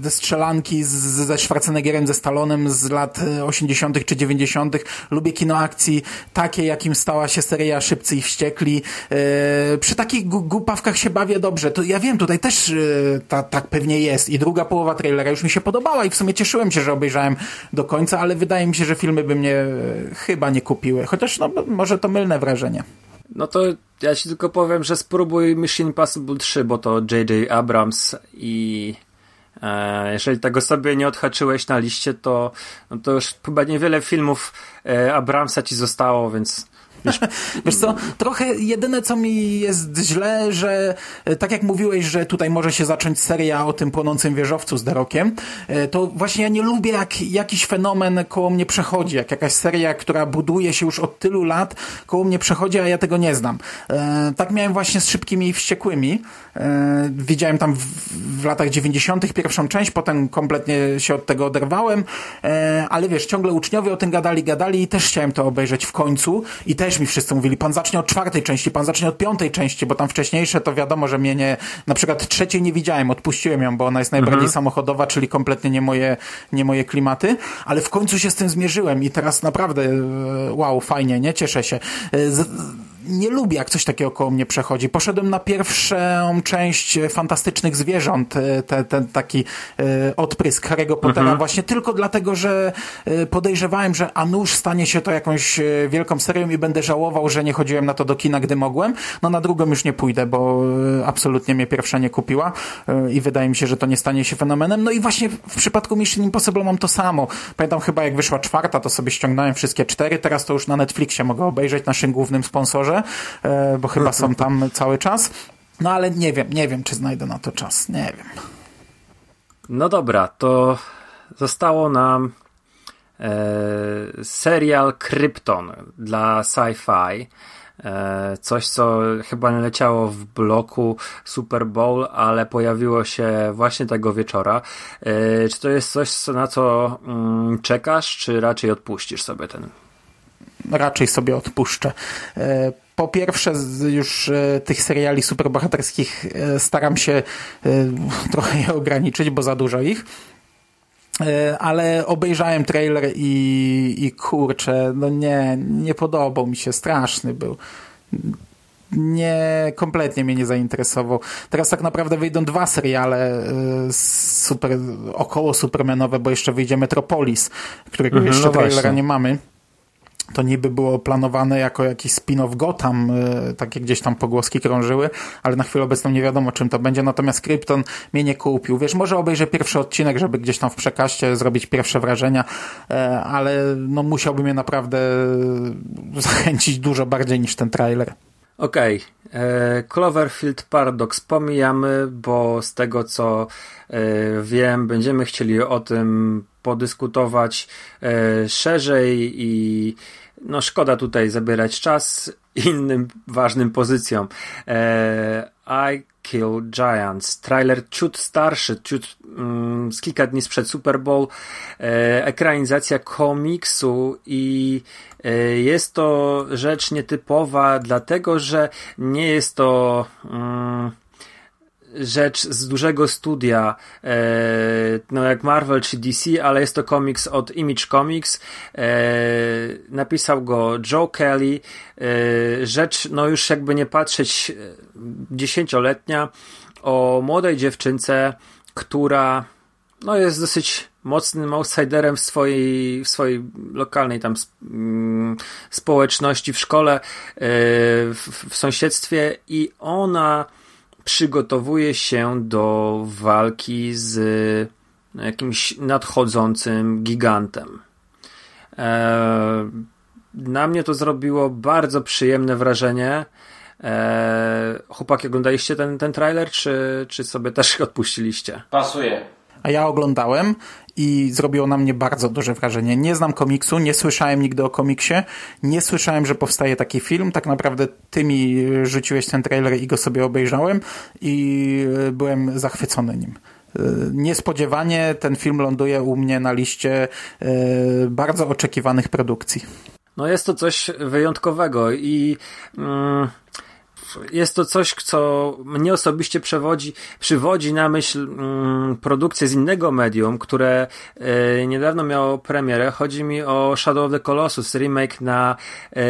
z strzelanki z, ze Schwarzeneggerem, ze Stalonem z lat 80. czy 90. Lubię kino akcji takie, jakim stała się seria Szybcy i Wściekli. E, przy takich głupawkach się bawię dobrze. To ja wiem, tutaj też e, ta, tak pewnie jest. I druga połowa trailera już mi się podobała i w sumie cieszyłem się, że obejrzałem do końca, ale wydaje mi się, że filmy by mnie e, chyba nie kupiły. Chociaż no, może to wrażenie. No to ja ci tylko powiem, że spróbuj Mission Impossible 3, bo to J.J. Abrams i e, jeżeli tego sobie nie odhaczyłeś na liście, to, no to już chyba niewiele filmów e, Abramsa ci zostało, więc Wiesz, wiesz co, trochę jedyne co mi jest źle, że e, tak jak mówiłeś, że tutaj może się zacząć seria o tym płonącym wieżowcu z Derokiem, e, to właśnie ja nie lubię jak jakiś fenomen koło mnie przechodzi, jak jakaś seria, która buduje się już od tylu lat, koło mnie przechodzi, a ja tego nie znam. E, tak miałem właśnie z Szybkimi i Wściekłymi. Widziałem tam w latach 90. pierwszą część, potem kompletnie się od tego oderwałem, ale wiesz, ciągle uczniowie o tym gadali, gadali i też chciałem to obejrzeć w końcu i też też mi wszyscy mówili, pan zacznie od czwartej części, pan zacznie od piątej części, bo tam wcześniejsze to wiadomo, że mnie nie, na przykład trzeciej nie widziałem, odpuściłem ją, bo ona jest najbardziej mhm. samochodowa, czyli kompletnie nie moje, nie moje klimaty, ale w końcu się z tym zmierzyłem i teraz naprawdę e, wow, fajnie, nie? Cieszę się. E, z, nie lubię, jak coś takiego koło mnie przechodzi. Poszedłem na pierwszą część Fantastycznych Zwierząt, e, ten, ten taki e, odprysk Harry'ego Pottera mhm. właśnie tylko dlatego, że e, podejrzewałem, że a nuż stanie się to jakąś wielką serią i będę żałował, że nie chodziłem na to do kina, gdy mogłem. No na drugą już nie pójdę, bo absolutnie mnie pierwsza nie kupiła i wydaje mi się, że to nie stanie się fenomenem. No i właśnie w przypadku Mission Impossible mam to samo. Pamiętam chyba jak wyszła czwarta, to sobie ściągnąłem wszystkie cztery, teraz to już na Netflixie mogę obejrzeć, naszym głównym sponsorze E, bo chyba są tam cały czas. No ale nie wiem, nie wiem, czy znajdę na to czas. Nie wiem. No dobra, to zostało nam e, serial Krypton dla sci-fi. E, coś, co chyba nie leciało w bloku Super Bowl, ale pojawiło się właśnie tego wieczora. E, czy to jest coś, na co mm, czekasz, czy raczej odpuścisz sobie ten? Raczej sobie odpuszczę. Po pierwsze, już e, tych seriali superbohaterskich e, staram się e, trochę je ograniczyć, bo za dużo ich. Ale obejrzałem trailer i, i kurczę, no nie, nie podobał mi się, straszny był. Nie, kompletnie mnie nie zainteresował. Teraz tak naprawdę wyjdą dwa seriale super, około Supermanowe, bo jeszcze wyjdzie Metropolis, którego mhm, jeszcze no trailera właśnie. nie mamy to niby było planowane jako jakiś spin-off Gotham, y, takie gdzieś tam pogłoski krążyły, ale na chwilę obecną nie wiadomo czym to będzie, natomiast Krypton mnie nie kupił. Wiesz, może obejrzę pierwszy odcinek, żeby gdzieś tam w przekaście zrobić pierwsze wrażenia, e, ale no musiałby mnie naprawdę zachęcić dużo bardziej niż ten trailer. Okej, okay. E, Cloverfield Paradox pomijamy, bo z tego co e, wiem, będziemy chcieli o tym podyskutować e, szerzej i no szkoda tutaj zabierać czas innym ważnym pozycjom. I Kill Giants. Trailer ciut starszy, ciut mm, z kilka dni sprzed Super Bowl. ekranizacja komiksu i E, jest to rzecz nietypowa, dlatego że nie jest to mm, rzecz z dużego studia, e, no jak Marvel czy DC, ale jest to komiks od Image Comics. E, napisał go Joe Kelly. Rzecz, no już jakby nie patrzeć, dziesięcioletnia o młodej dziewczynce, która no jest dosyć mocnym outsiderem w swojej, w swojej lokalnej tam mm, społeczności, w szkole, e, w, w sąsiedztwie i ona przygotowuje się do walki z jakimś nadchodzącym gigantem. E, na mnie to zrobiło bardzo przyjemne wrażenie. E, chłopaki, oglądaliście ten, ten trailer, czy, czy sobie też odpuściliście? Pasuje. A ja oglądałem i zrobiło na mnie bardzo duże wrażenie. Nie znam komiksu, nie słyszałem nigdy o komiksie, nie słyszałem, że powstaje taki film. Tak naprawdę ty mi rzuciłeś ten trailer i go sobie obejrzałem i e, byłem zachwycony nim. E, niespodziewanie ten film ląduje u mnie na liście e, bardzo oczekiwanych produkcji. No jest to coś wyjątkowego i mm, jest to coś, co mnie osobiście przewodzi, przywodzi na myśl mm, produkcję z innego medium, które e, niedawno miało premierę. Chodzi mi o Shadow of the Colossus, remake na e,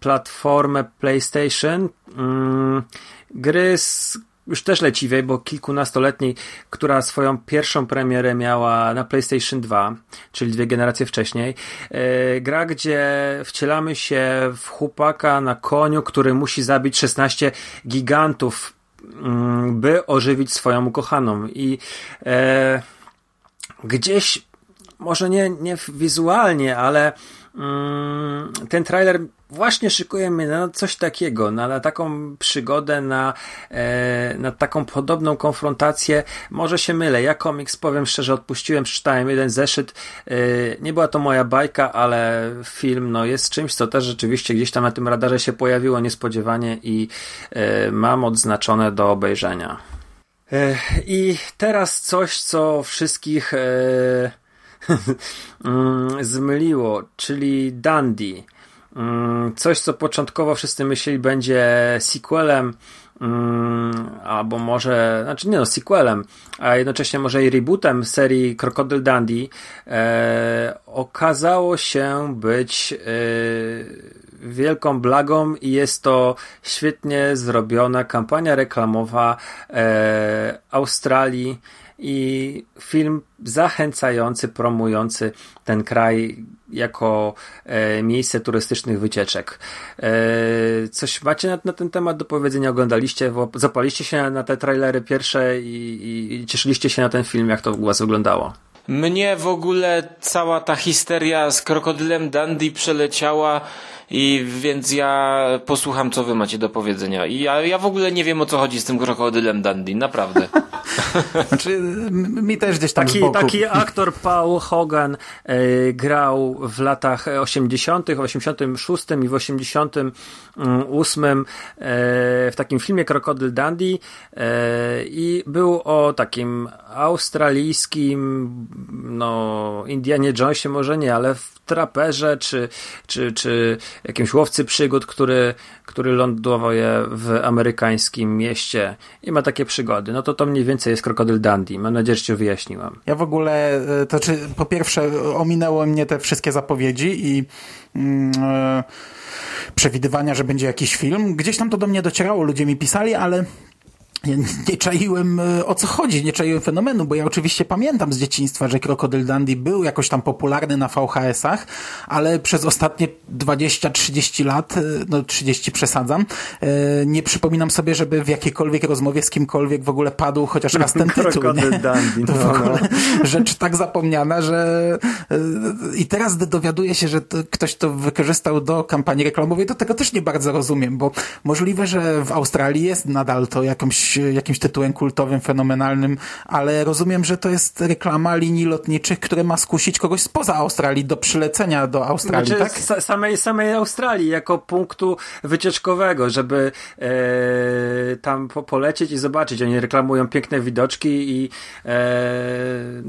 platformę PlayStation. Mm, gry z już też leciwej, bo kilkunastoletniej, która swoją pierwszą premierę miała na PlayStation 2, czyli dwie generacje wcześniej. E, gra, gdzie wcielamy się w chłopaka na koniu, który musi zabić 16 gigantów, mm, by ożywić swoją ukochaną. I e, gdzieś, może nie, nie wizualnie, ale mm, ten trailer właśnie szykuje mnie na coś takiego, na, na taką przygodę, na, e, na taką podobną konfrontację. Może się mylę. Ja komiks, powiem szczerze, odpuściłem, przeczytałem jeden zeszyt. E, nie była to moja bajka, ale film no, jest czymś, co też rzeczywiście gdzieś tam na tym radarze się pojawiło niespodziewanie i e, mam odznaczone do obejrzenia. E, I teraz coś, co wszystkich e, mm, zmyliło, czyli Dandy. Mm, coś, co początkowo wszyscy myśleli będzie sequelem, mm, albo może, znaczy nie no, sequelem, a jednocześnie może i rebootem serii Crocodile Dundee, e, okazało się być e, wielką blagą i jest to świetnie zrobiona kampania reklamowa e, Australii i film zachęcający, promujący ten kraj jako e, miejsce turystycznych wycieczek. E, coś macie na, na, ten temat do powiedzenia? Oglądaliście, zapaliście się na te trailery pierwsze i, i, i cieszyliście się na ten film, jak to u was wyglądało? Mnie w ogóle cała ta histeria z krokodylem Dandy przeleciała i więc ja posłucham, co wy macie do powiedzenia. I ja, ja w ogóle nie wiem, o co chodzi z tym krokodylem Dandy, naprawdę. znaczy, mi też gdzieś tak taki, taki aktor Paul Hogan e, grał w latach 80., 86 i w 88 e, w takim filmie Krokodyl Dandy e, i był o takim australijskim no Indianie Jonesie może nie, ale w traperze czy, czy, czy jakimś łowcy przygód, który, który ląduje w amerykańskim mieście i ma takie przygody. No to to mniej więcej jest Krokodyl Dandy. Mam nadzieję, że cię wyjaśniłam. Ja w ogóle, e, to czy po pierwsze ominęło mnie te wszystkie zapowiedzi i e, przewidywania, że będzie jakiś film. Gdzieś tam to do mnie docierało, ludzie mi pisali, ale nie czaiłem e, o co chodzi, nie czaiłem fenomenu, bo ja oczywiście pamiętam z dzieciństwa, że Krokodyl Dandy był jakoś tam popularny na VHS-ach, ale przez ostatnie 20-30 lat, e, no 30 przesadzam, e, nie przypominam sobie, żeby w jakiejkolwiek rozmowie z kimkolwiek w ogóle padł chociaż raz ten tytuł. Krokodyl Dandy. To w ogóle rzecz tak zapomniana, że i teraz dowiaduję się, że to, ktoś to wykorzystał do kampanii reklamowej, to tego też nie bardzo rozumiem, bo możliwe, że w Australii jest nadal to jakąś jakimś tytułem kultowym, fenomenalnym, ale rozumiem, że to jest reklama linii lotniczych, które ma skusić kogoś spoza Australii do przylecenia do Australii, znaczy, tak? Samej, samej Australii jako punktu wycieczkowego, żeby e, tam po, polecieć i zobaczyć. Oni reklamują piękne widoczki i e,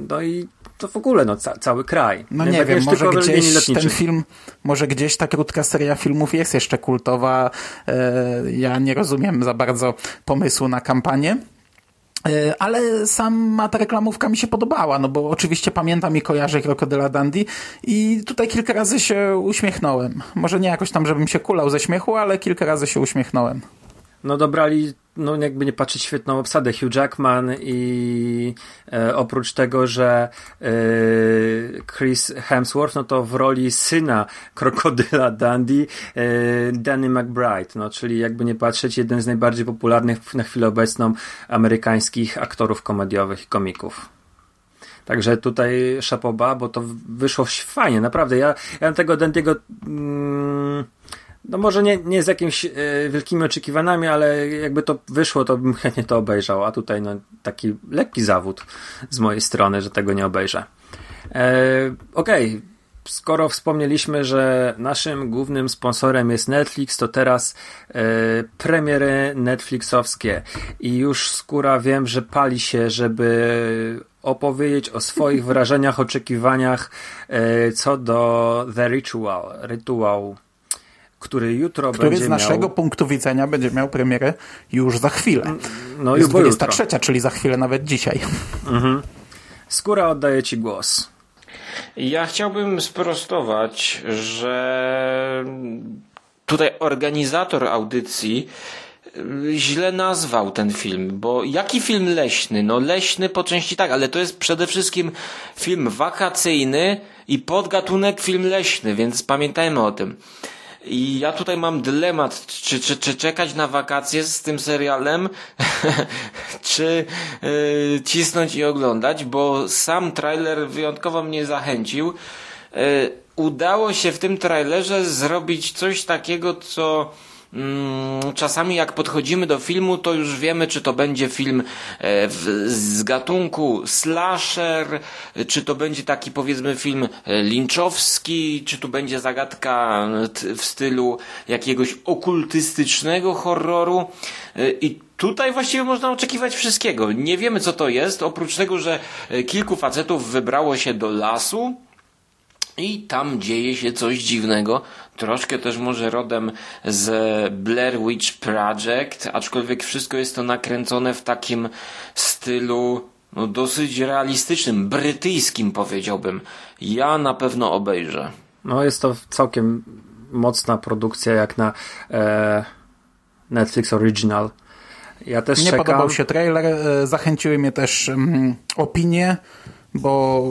no i to w ogóle no, ca cały kraj. No nie, nie wiem, może gdzieś ten film, może gdzieś ta krótka seria filmów jest jeszcze kultowa. E, ja nie rozumiem za bardzo pomysłu na kampanię. E, ale sama ta reklamówka mi się podobała, no bo oczywiście pamiętam i kojarzę Krokodyla Dandy i tutaj kilka razy się uśmiechnąłem. Może nie jakoś tam, żebym się kulał ze śmiechu, ale kilka razy się uśmiechnąłem. No dobrali no jakby nie patrzeć, świetną obsadę. Hugh Jackman i e, oprócz tego, że e, Chris Hemsworth, no to w roli syna krokodyla Dandy e, Danny McBride, no czyli jakby nie patrzeć, jeden z najbardziej popularnych na chwilę obecną amerykańskich aktorów komediowych i komików. Także tutaj szapoba, bo to wyszło fajnie, naprawdę. Ja, ja tego Dandiego mm, no może nie, nie z jakimiś e, wielkimi oczekiwaniami, ale jakby to wyszło, to bym chętnie to obejrzał, a tutaj no taki lekki zawód z mojej strony, że tego nie obejrzę. E, Okej, okay. skoro wspomnieliśmy, że naszym głównym sponsorem jest Netflix, to teraz e, premiery Netflixowskie i już skóra wiem, że pali się, żeby opowiedzieć o swoich wrażeniach, oczekiwaniach e, co do The Ritual, rytuał który jutro który będzie z naszego miał... punktu widzenia będzie miał premierę już za chwilę. No Jest 23, jutro. czyli za chwilę nawet dzisiaj. Mhm. Skóra oddaje Ci głos. Ja chciałbym sprostować, że tutaj organizator audycji źle nazwał ten film, bo jaki film leśny? No leśny po części tak, ale to jest przede wszystkim film wakacyjny i podgatunek film leśny, więc pamiętajmy o tym. I ja tutaj mam dylemat, czy, czy, czy czekać na wakacje z tym serialem, czy yy, cisnąć i oglądać, bo sam trailer wyjątkowo mnie zachęcił. Yy, udało się w tym trailerze zrobić coś takiego, co czasami jak podchodzimy do filmu, to już wiemy, czy to będzie film e, z gatunku slasher, czy to będzie taki powiedzmy film e, linczowski, czy tu będzie zagadka w stylu jakiegoś okultystycznego horroru. E, I tutaj właściwie można oczekiwać wszystkiego. Nie wiemy, co to jest, oprócz tego, że kilku facetów wybrało się do lasu, i tam dzieje się coś dziwnego, troszkę też może rodem z Blair Witch Project, aczkolwiek wszystko jest to nakręcone w takim stylu no, dosyć realistycznym, brytyjskim powiedziałbym. Ja na pewno obejrzę. No jest to całkiem mocna produkcja jak na e, Netflix Original. Ja też Nie czekam. podobał się trailer, e, zachęciły mnie też mm, opinie bo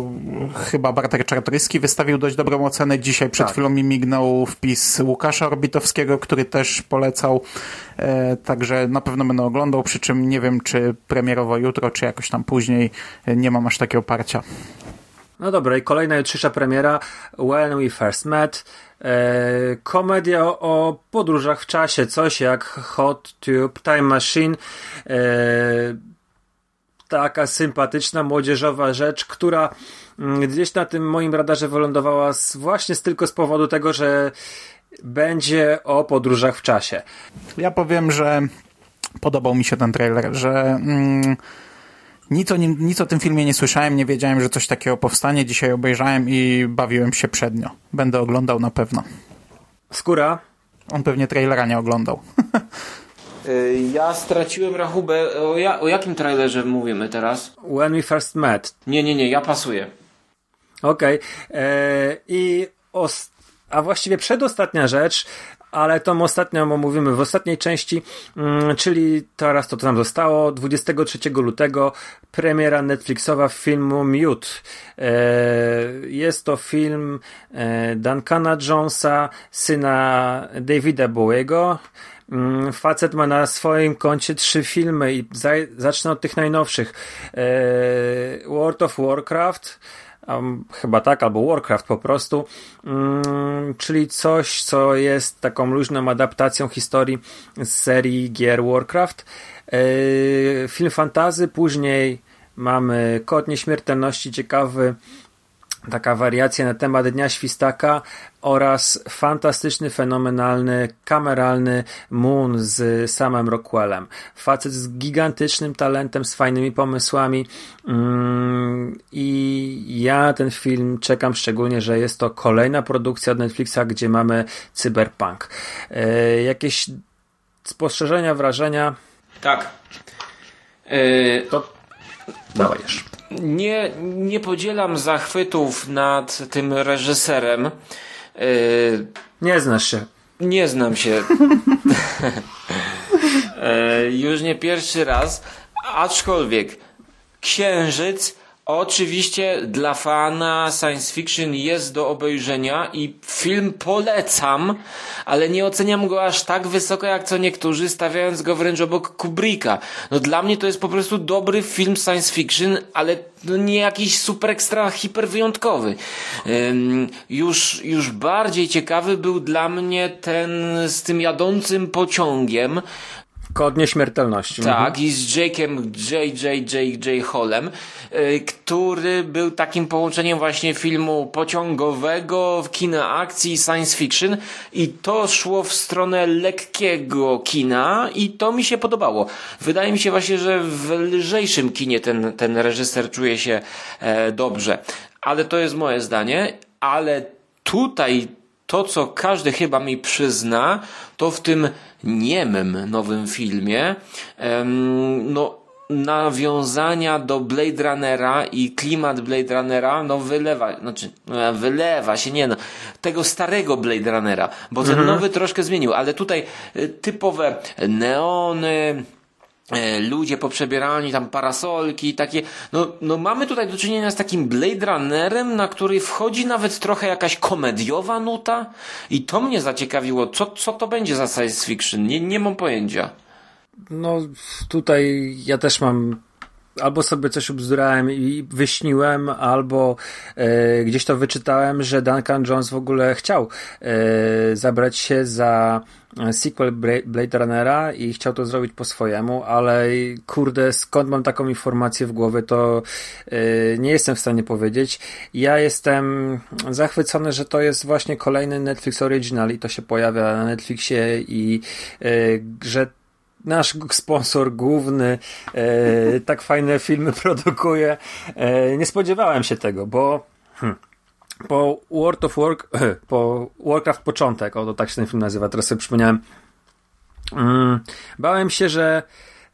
chyba Bartek Czartoryski wystawił dość dobrą ocenę. Dzisiaj przed tak. chwilą mi mignął wpis Łukasza Orbitowskiego, który też polecał, e, także na pewno będę oglądał, przy czym nie wiem, czy premierowo jutro, czy jakoś tam później, e, nie mam aż takiego oparcia. No dobra, i kolejna jutrzejsza premiera When We First Met. E, komedia o, o, podróżach w czasie, coś jak Hot Tube Time Machine. E, taka sympatyczna, młodzieżowa rzecz, która mm, gdzieś na tym moim radarze wylądowała z, właśnie z, tylko z powodu tego, że będzie o podróżach w czasie. Ja powiem, że podobał mi się ten trailer, że mm, nic, o nim, nic o tym filmie nie słyszałem, nie wiedziałem, że coś takiego powstanie. Dzisiaj obejrzałem i bawiłem się przednio. Będę oglądał na pewno. Skóra? On pewnie trailera nie oglądał. Y, ja straciłem rachubę. O, ja, o jakim trailerze mówimy teraz? When We First Met. Nie, nie, nie, ja pasuję. Okej. Okay. I os- a właściwie przedostatnia rzecz, ale tą ostatnią omówimy w ostatniej części, mm, czyli teraz to, co nam zostało, 23 lutego premiera Netflixowa filmu Mute. Jest to film e, Duncana Jonesa, syna Davida Bowiego. Mm, facet ma na swoim koncie trzy filmy i zacznę od tych najnowszych. E, World of Warcraft, Um, chyba tak, albo Warcraft po prostu, um, czyli coś, co jest taką luźną adaptacją historii z serii gier Warcraft. Yy, film fantazy, później mamy Kod Nieśmiertelności, ciekawy taka wariacja na temat Dnia Świstaka oraz fantastyczny, fenomenalny, kameralny Moon z samym Rockwellem. Facet z gigantycznym talentem, z fajnymi pomysłami mm, i ja ten film czekam szczególnie, że jest to kolejna produkcja od Netflixa, gdzie mamy cyberpunk. E, jakieś spostrzeżenia, wrażenia? Tak. E, to dawajesz nie, nie podzielam zachwytów nad tym reżyserem. Yy, nie znasz się. Nie znam się. yy, już nie pierwszy raz. Aczkolwiek Księżyc Oczywiście dla fana science fiction jest do obejrzenia i film polecam, ale nie oceniam go aż tak wysoko jak co niektórzy, stawiając go wręcz obok Kubricka. No dla mnie to jest po prostu dobry film science fiction, ale no nie jakiś super ekstra hiper wyjątkowy. Um, już, już bardziej ciekawy był dla mnie ten z tym jadącym pociągiem, Kod nieśmiertelności. Tak, mhm. i z Jake'em J.J.J.J. Hallem, y, który był takim połączeniem właśnie filmu pociągowego, kina akcji, science fiction i to szło w stronę lekkiego kina i to mi się podobało. Wydaje mi się właśnie, że w lżejszym kinie ten, ten reżyser czuje się e, dobrze. Ale to jest moje zdanie, ale tutaj to, co każdy chyba mi przyzna, to w tym niemym nowym filmie, no, nawiązania do Blade Runnera i klimat Blade Runnera, no wylewa, znaczy, no, wylewa się, nie no, tego starego Blade Runnera, bo ten mhm. nowy troszkę zmienił, ale tutaj y, typowe neony, ludzie poprzebierani, tam parasolki, takie, no, no mamy tutaj do czynienia z takim Blade Runnerem, na który wchodzi nawet trochę jakaś komediowa nuta i to mnie zaciekawiło, co, co to będzie za science fiction, nie, nie mam pojęcia. No tutaj ja też mam albo sobie coś ubzdurałem i wyśniłem, albo e, gdzieś to wyczytałem, że Duncan Jones w ogóle chciał e, zabrać się za sequel Blade Runnera i chciał to zrobić po swojemu, ale kurde, skąd mam taką informację w głowie, to yy, nie jestem w stanie powiedzieć. Ja jestem zachwycony, że to jest właśnie kolejny Netflix Original i to się pojawia na Netflixie i yy, że nasz sponsor główny e, tak fajne filmy produkuje. E, nie spodziewałem się tego, bo hmm, po World of Warcraft, po Warcraft początek, o to tak się ten film nazywa, teraz sobie przypomniałem, mm, bałem się, że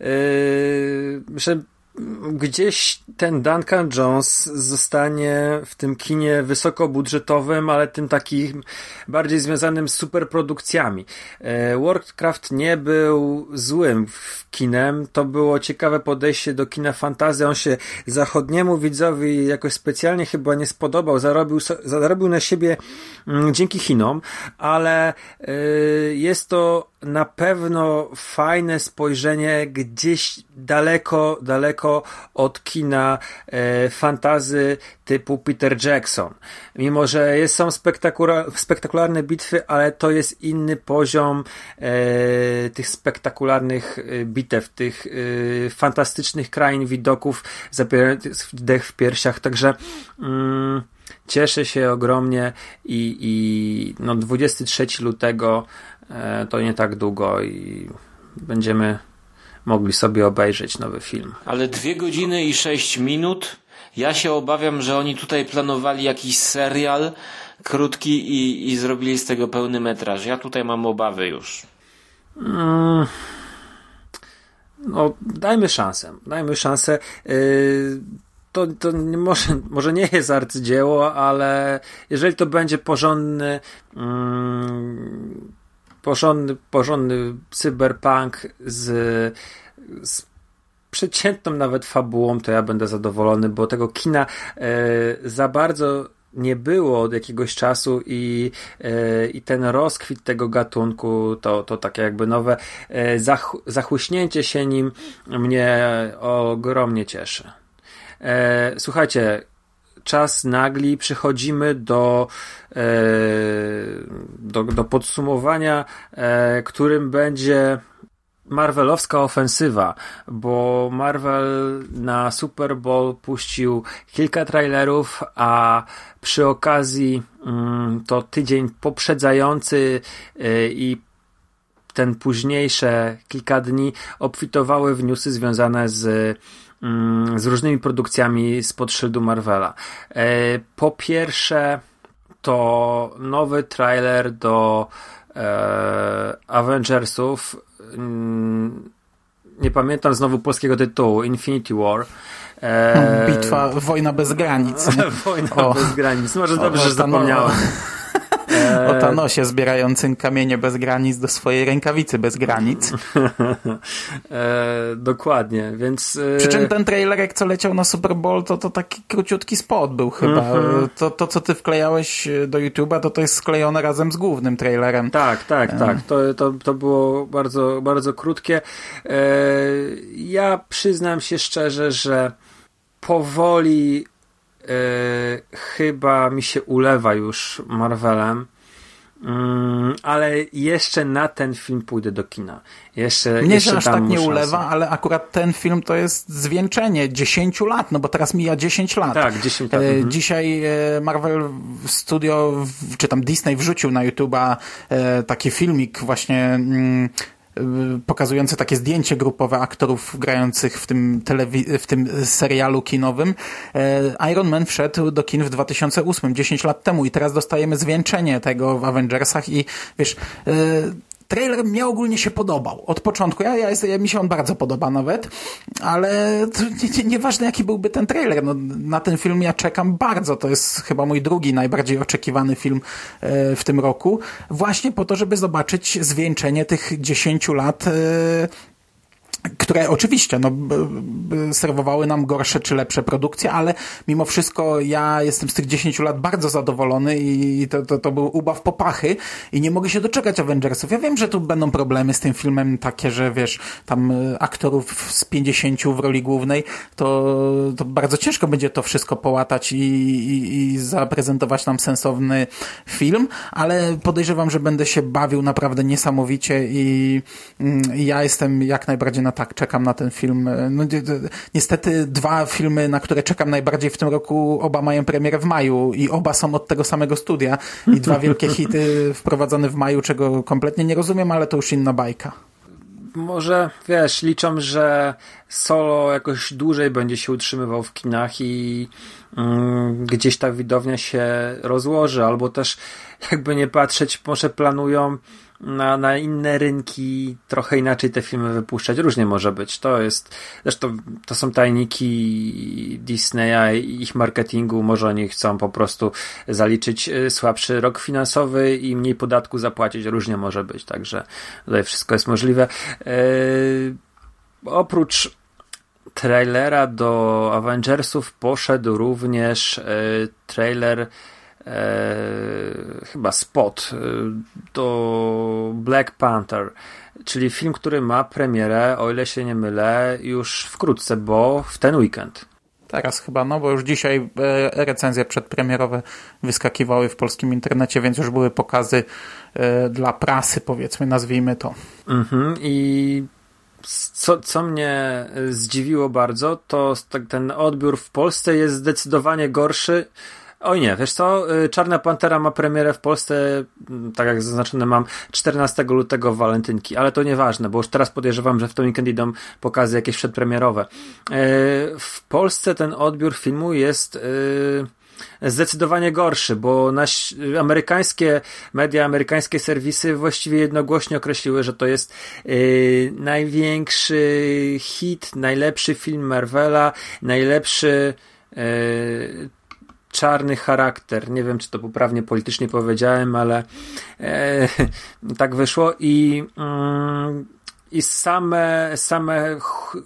yy, że gdzieś ten Duncan Jones zostanie w tym kinie wysokobudżetowym, ale tym takim bardziej związanym z superprodukcjami. E, Warcraft nie był złym kinem, to było ciekawe podejście do kina fantazy, on się zachodniemu widzowi jakoś specjalnie chyba nie spodobał, zarobił, zarobił na siebie mm, dzięki Chinom, ale y, jest to na pewno fajne spojrzenie gdzieś daleko, daleko od kina e, fantazy typu Peter Jackson. Mimo, że jest, są spektakularne bitwy, ale to jest inny poziom e, tych spektakularnych e, bitew, tych e, fantastycznych krain, widoków, zapierających dech w piersiach, także mm, cieszę się ogromnie i, i no 23 lutego to nie tak długo i będziemy mogli sobie obejrzeć nowy film. Ale dwie godziny i sześć minut ja się obawiam, że oni tutaj planowali jakiś serial krótki i, i zrobili z tego pełny metraż. Ja tutaj mam obawy już. Mm. No, dajmy szansę. Dajmy szansę. Yy, to, to może, może nie jest arcydzieło, ale jeżeli to będzie porządny, mm, porządny, porządny cyberpunk z, z przeciętną nawet fabułą, to ja będę zadowolony, bo tego kina e, za bardzo nie było od jakiegoś czasu i, e, i ten rozkwit tego gatunku, to, to takie jakby nowe e, zach, zachłyśnięcie się nim mnie ogromnie cieszy. Słuchajcie, czas nagli, przechodzimy do, e, do, do podsumowania, e, którym będzie Marvelowska ofensywa, bo Marvel na Super Bowl puścił kilka trailerów, a przy okazji mm, to tydzień poprzedzający y, i ten późniejsze kilka dni obfitowały w newsy związane z z różnymi produkcjami spod szyldu Marvela. E, po pierwsze, to nowy trailer do e, Avengersów Mm, nie pamiętam znowu polskiego tytułu, Infinity War. E... Bitwa, wojna bez granic. wojna o. bez granic. Może dobrze, o, że zapomniałem. O Thanosie zbierającym kamienie bez granic do swojej rękawicy bez granic. e, dokładnie, więc... E... Przy czym ten trailerek, co leciał na Super Bowl, to, to taki króciutki spot był chyba. -hmm. to, to, co ty wklejałeś do YouTube'a, to to jest sklejone razem z głównym trailerem. Tak, tak, e... tak. To, to, to było bardzo, bardzo krótkie. E, ja przyznam się szczerze, że powoli chyba mi się ulewa już Marvelem. Mm, ale jeszcze na ten film pójdę do kina. Jeszcze, Mnie jeszcze się aż tak nie ulewa, ale akurat ten film to jest zwieńczenie 10 lat, no bo teraz mija 10 lat. Tak, 10 lat. E, mhm. Dzisiaj e, Marvel Studio, czy tam Disney wrzucił na YouTube'a e, taki filmik właśnie mm, pokazujące takie zdjęcie grupowe aktorów grających w tym, telewi- w tym serialu kinowym. E, Iron Man wszedł do kin w 2008, 10 lat temu i teraz dostajemy zwieńczenie tego w Avengersach i wiesz, e, trailer mnie ogólnie się podobał. Od początku. Ja, ja, jest, ja mi się on bardzo podoba nawet, ale nie, nieważne jaki byłby ten trailer. No, na ten film ja czekam bardzo. To jest chyba mój drugi najbardziej oczekiwany film e, w tym roku. Właśnie po to, żeby zobaczyć zwieńczenie tych 10 lat e, które oczywiście no, serwowały nam gorsze czy lepsze produkcje, ale mimo wszystko ja jestem z tych 10 lat bardzo zadowolony i to, to, to był ubaw popachy i nie mogę się doczekać Avengersów. Ja wiem, że tu będą problemy z tym filmem takie, że wiesz, tam e, aktorów z 50 w roli głównej, to, to bardzo ciężko będzie to wszystko połatać i, i, i zaprezentować nam sensowny film, ale podejrzewam, że będę się bawił naprawdę niesamowicie i, mm, i ja jestem jak najbardziej na no tak, czekam na ten film. E, no, niestety dwa filmy, na które czekam najbardziej w tym roku, oba mają premierę w maju i oba są od tego samego studia i dwa wielkie hity wprowadzone w maju, czego kompletnie nie rozumiem, ale to już inna bajka. Może, wiesz, liczą, że solo jakoś dłużej będzie się utrzymywał w kinach i mm, gdzieś ta widownia się rozłoży, albo też jakby nie patrzeć, może planują na, na inne rynki trochę inaczej te filmy wypuszczać. Różnie może być. To jest, zresztą to są tajniki Disneya i ich marketingu. Może oni chcą po prostu zaliczyć y, słabszy rok finansowy i mniej podatku zapłacić. Różnie może być. Także tutaj wszystko jest możliwe. Yy, oprócz trailera do Avengersów poszedł również yy, trailer chyba spot e, do Black Panther, czyli film, który ma premierę, o ile się nie mylę, już wkrótce, bo w ten weekend. Teraz chyba, no bo już dzisiaj e, recenzje przedpremierowe wyskakiwały w polskim internecie, więc już były pokazy e, dla prasy, powiedzmy, nazwijmy to. Mhm, I co, co mnie zdziwiło bardzo, to ten odbiór w Polsce jest zdecydowanie gorszy Oj nie, wiesz co, y, Czarna Pantera ma premierę w Polsce, mm, tak jak zaznaczone mam, 14 lutego w walentynki, ale to nieważne, bo już teraz podejrzewam, że w ten weekend idą pokazy jakieś przedpremierowe. Y, w Polsce ten odbiór filmu jest y, zdecydowanie gorszy, bo nasz, amerykańskie media, amerykańskie serwisy właściwie jednogłośnie określiły, że to jest największy hit, najlepszy film Marvela, najlepszy czarny charakter. Nie wiem, czy to poprawnie politycznie powiedziałem, ale e, tak wyszło i mm, i same, same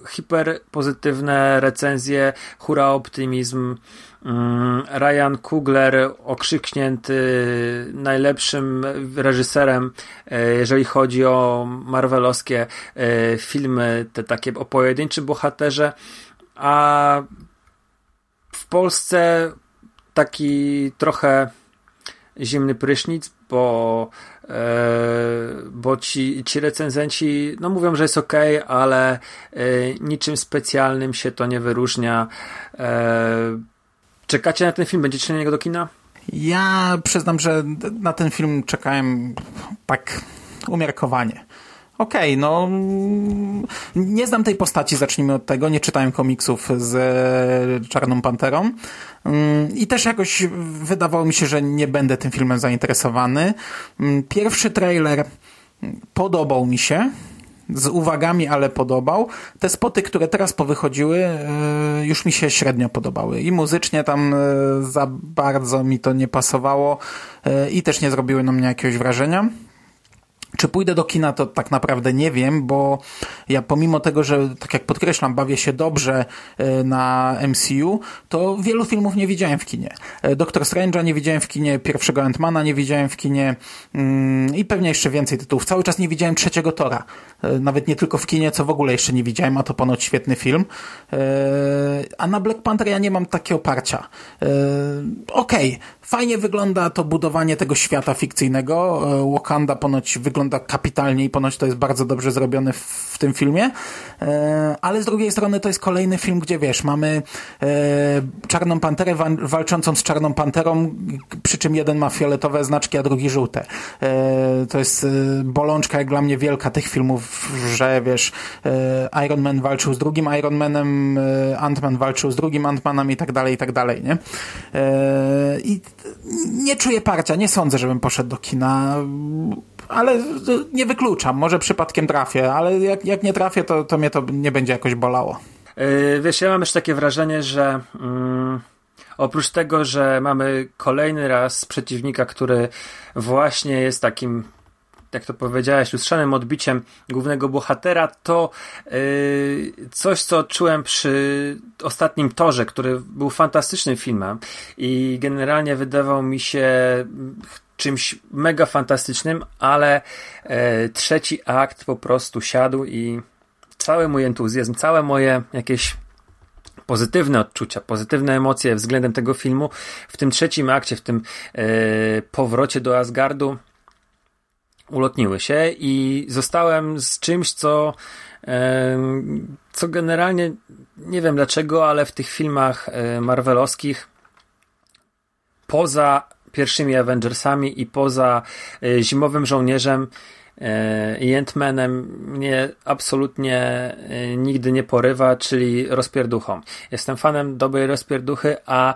hiperpozytywne recenzje, hura optymizm, mm, Ryan Kugler okrzyknięty najlepszym reżyserem, e, jeżeli chodzi o marvelowskie e, filmy, te takie o pojedynczym bohaterze, a w Polsce taki trochę zimny prysznic, bo, e, bo ci, ci recenzenci no mówią, że jest ok, ale e, niczym specjalnym się to nie wyróżnia. E, czekacie na ten film? Będziecie na niego do kina? Ja przyznam, że na ten film czekałem tak umiarkowanie. Okej, okay, no nie znam tej postaci, zacznijmy od tego. Nie czytałem komiksów z Czarną Panterą mm, i też jakoś wydawało mi się, że nie będę tym filmem zainteresowany. Mm, pierwszy trailer podobał mi się, z uwagami, ale podobał. Te spoty, które teraz powychodziły, e, już mi się średnio podobały. I muzycznie tam e, za bardzo mi to nie pasowało e, i też nie zrobiły na mnie jakiegoś wrażenia. Czy pójdę do kina, to tak naprawdę nie wiem, bo ja pomimo tego, że tak jak podkreślam, bawię się dobrze e, na MCU, to wielu filmów nie widziałem w kinie. E, Doktor Strange'a nie widziałem w kinie, pierwszego Ant-Mana nie widziałem w kinie mm, i pewnie jeszcze więcej tytułów. Cały czas nie widziałem trzeciego Tora. E, nawet nie tylko w kinie, co w ogóle jeszcze nie widziałem, a to ponoć świetny film. A na Black Panther ja nie mam takiego oparcia. Okej, okay, fajnie wygląda to budowanie tego świata fikcyjnego. Wakanda ponoć wygląda kapitalnie i ponoć to jest bardzo dobrze zrobione w, tym filmie, e, ale z drugiej strony to jest kolejny film, gdzie wiesz, mamy e, Czarną Panterę wa walczącą z Czarną Panterą, przy czym jeden ma fioletowe znaczki, a drugi żółte. E, to jest bolączka jak dla mnie wielka tych filmów, że wiesz, Iron Man walczył z drugim Iron Manem, Ant-Man walczył z drugim Ant-Manem i tak dalej, i tak dalej, nie? I nie czuję parcia, nie sądzę, żebym poszedł do kina ale nie wykluczam, może przypadkiem trafię, ale jak, jak nie trafię, to, to mnie to nie będzie jakoś bolało. Wiesz, ja mam już takie wrażenie, że yy, oprócz tego, że mamy kolejny raz przeciwnika, który właśnie jest takim jak to powiedziałeś, lustrzanym odbiciem głównego bohatera, to yy, coś, co czułem przy ostatnim torze, który był fantastycznym filmem i generalnie wydawał mi się czymś mega fantastycznym, ale e, trzeci akt po prostu siadł i cały mój entuzjazm, całe moje jakieś pozytywne odczucia, pozytywne emocje względem tego filmu w tym trzecim akcie, w tym e, powrocie do Asgardu ulotniły się i zostałem z czymś, co co generalnie nie wiem dlaczego, ale w tych filmach e, marvelowskich poza pierwszymi Avengersami i poza e, Zimowym Żołnierzem e, i Ant-Manem mnie absolutnie nigdy nie porywa, czyli rozpierduchą. Jestem fanem dobrej rozpierduchy, a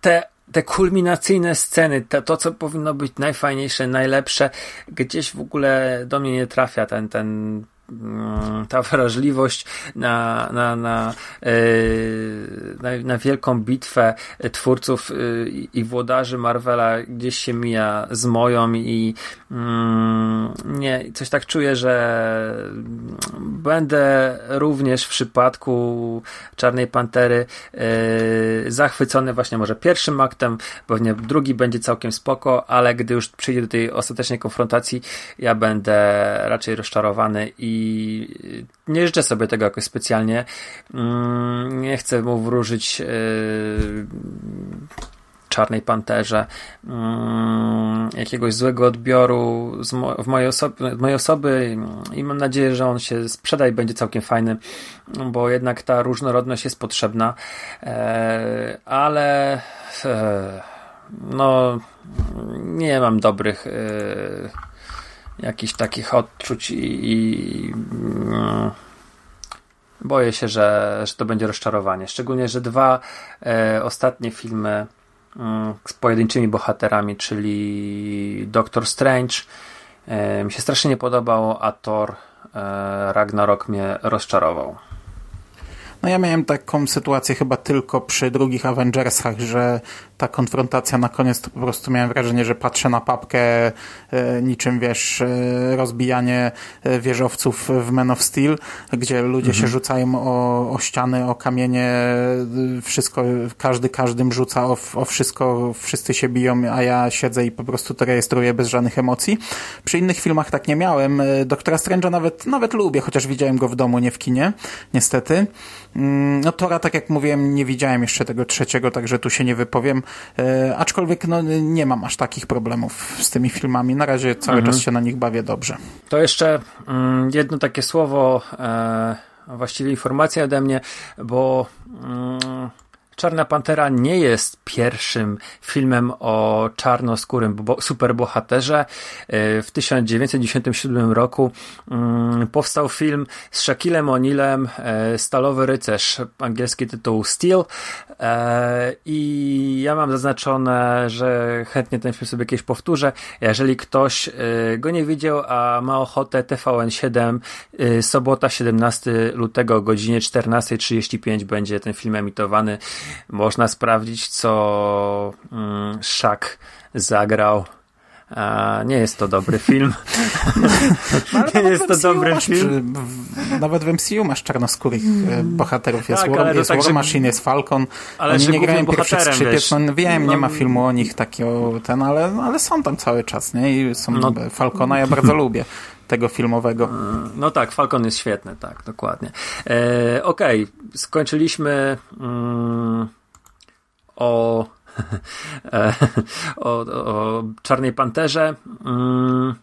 te te kulminacyjne sceny, to, to, co powinno być najfajniejsze, najlepsze, gdzieś w ogóle do mnie nie trafia ten, ten ta wrażliwość na, na, na, e, na, na wielką bitwę twórców e, i włodarzy Marvela gdzieś się mija z moją i mm, nie, coś tak czuję, że będę również w przypadku Czarnej Pantery e, zachwycony właśnie może pierwszym aktem, pewnie drugi będzie całkiem spoko, ale gdy już przyjdzie do tej ostatecznej konfrontacji, ja będę raczej rozczarowany i nie życzę sobie tego jakoś specjalnie. Mm, nie chcę mu wróżyć e, Czarnej Panterze, mm, jakiegoś złego odbioru w mojej osoby, mojej osoby i mam nadzieję, że on się sprzeda i będzie całkiem fajny, bo jednak ta różnorodność jest potrzebna, e, ale e, no nie mam dobrych jakichś takich odczuć i, i boję się, że, że to będzie rozczarowanie. Szczególnie, że dwa e, ostatnie filmy mm, z pojedynczymi bohaterami, czyli Doctor Strange e, mi się strasznie nie podobał, a Thor e, Ragnarok mnie rozczarował. No ja miałem taką sytuację chyba tylko przy drugich Avengersach, że ta konfrontacja na koniec to po prostu miałem wrażenie, że patrzę na papkę e, niczym wiesz, e, rozbijanie e, wieżowców w Men of Steel, gdzie ludzie mhm. się rzucają o, o ściany, o kamienie, wszystko, każdy każdym rzuca o, o wszystko, wszyscy się biją, a ja siedzę i po prostu to rejestruję bez żadnych emocji. Przy innych filmach tak nie miałem. Doktora Strange'a nawet, nawet lubię, chociaż widziałem go w domu, nie w kinie, niestety. Mm, no Tora, tak jak mówiłem, nie widziałem jeszcze tego trzeciego, także tu się nie wypowiem. E, aczkolwiek no, nie mam aż takich problemów z tymi filmami. Na razie cały mhm. czas się na nich bawię dobrze. To jeszcze mm, jedno takie słowo, e, właściwie informacja ode mnie, bo mm, Czarna Pantera nie jest pierwszym filmem o czarnoskórym superbohaterze. E, w 1997 roku mm, powstał film z Shaquillem O'Nealem, e, Stalowy Rycerz, angielski tytuł Steel. E, I ja mam zaznaczone, że chętnie ten film sobie kiedyś powtórzę. Jeżeli ktoś go nie widział, a ma ochotę, TVN7, sobota 17 lutego o godzinie 14.35 będzie ten film emitowany można sprawdzić, co mm, Shaq zagrał. A nie jest to dobry film. No, nie jest to dobry film. nawet w MCU masz czarnoskórych mm. bohaterów. Jest, tak, War, jest tak, War Machine, jest Falcon. Ale Oni nie grają pierwszych skrzypiec. No, wiem, no, nie ma filmu o nich takiego, ten, ale, ale są tam cały czas. Nie? I są no, Falcona, ja bardzo lubię tego filmowego. No tak, Falcon jest świetny, tak, dokładnie. E, Okej, okay, skończyliśmy mm, o, e, o, o Czarnej Panterze. Mm,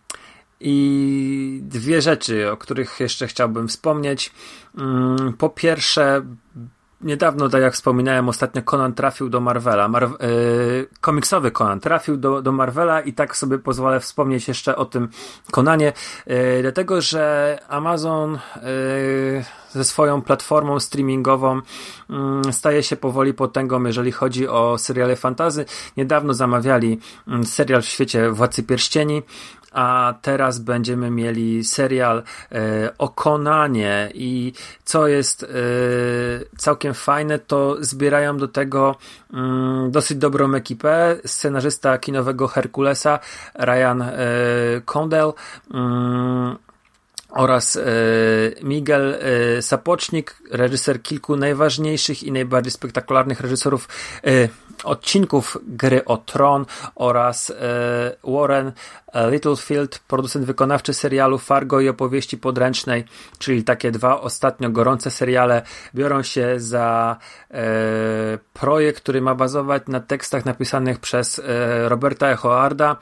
I dwie rzeczy, o których jeszcze chciałbym wspomnieć. Mm, po pierwsze, niedawno, tak jak wspominałem ostatnio, Conan trafił do Marvela. Mar yy, komiksowy Conan trafił do, do Marvela i tak sobie pozwolę wspomnieć jeszcze o tym Conanie, yy, dlatego że Amazon yy, ze swoją platformą streamingową mm, staje się powoli potęgą, jeżeli chodzi o seriale fantazy. Niedawno zamawiali mm, serial w świecie Władcy Pierścieni, a teraz będziemy mieli serial e, o Konanie i co jest e, całkiem fajne, to zbierają do tego mm, dosyć dobrą ekipę. Scenarzysta kinowego Herkulesa Ryan e, Condell mm, oraz e, Miguel e, Sapocznik, reżyser kilku najważniejszych i najbardziej spektakularnych reżyserów e, odcinków Gry o Tron oraz Warren Littlefield, producent wykonawczy serialu Fargo i opowieści podręcznej, czyli takie dwa ostatnio gorące seriale, biorą się za projekt, który ma bazować na tekstach napisanych przez Roberta Echoarda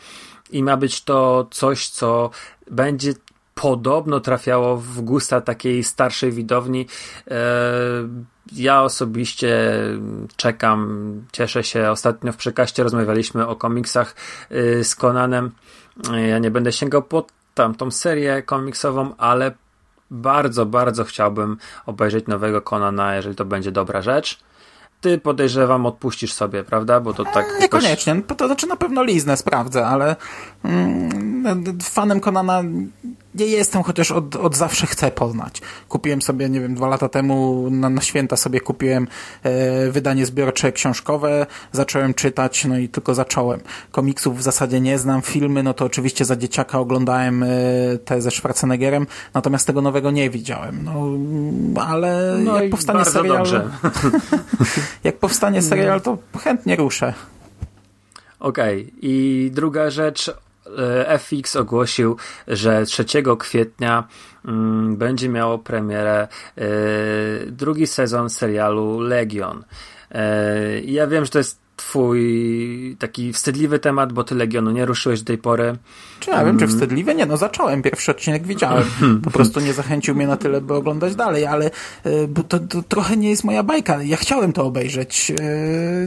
i ma być to coś, co będzie podobno trafiało w gusta takiej starszej widowni. E, ja osobiście czekam, cieszę się. Ostatnio w przekaście rozmawialiśmy o komiksach e, z Conanem. E, ja nie będę sięgał po tamtą serię komiksową, ale bardzo, bardzo chciałbym obejrzeć nowego Conana, jeżeli to będzie dobra rzecz ty podejrzewam odpuścisz sobie, prawda? Bo to tak. Niekoniecznie. Jakoś... To znaczy na pewno liznę sprawdzę, ale fanem Konana nie jestem, chociaż od, od zawsze chcę poznać. Kupiłem sobie, nie wiem, dwa lata temu na, na święta sobie kupiłem e, wydanie zbiorcze książkowe, zacząłem czytać, no i tylko zacząłem. Komiksów w zasadzie nie znam, filmy, no to oczywiście za dzieciaka oglądałem e, te ze Schwarzeneggerem, natomiast tego nowego nie widziałem. No, ale no jak powstanie serial... jak powstanie serial, to chętnie ruszę. Okej, okay. i druga rzecz, FX ogłosił, że 3 kwietnia mm, będzie miało premierę e, drugi sezon serialu Legion. E, ja wiem, że to jest twój taki wstydliwy temat, bo ty Legionu nie ruszyłeś do tej pory. Czy ja wiem, czy mm. wstydliwy? Nie, no zacząłem, pierwszy odcinek widziałem. Po prostu nie zachęcił mnie na tyle, by oglądać dalej, ale to, to trochę nie jest moja bajka. Ja chciałem to obejrzeć,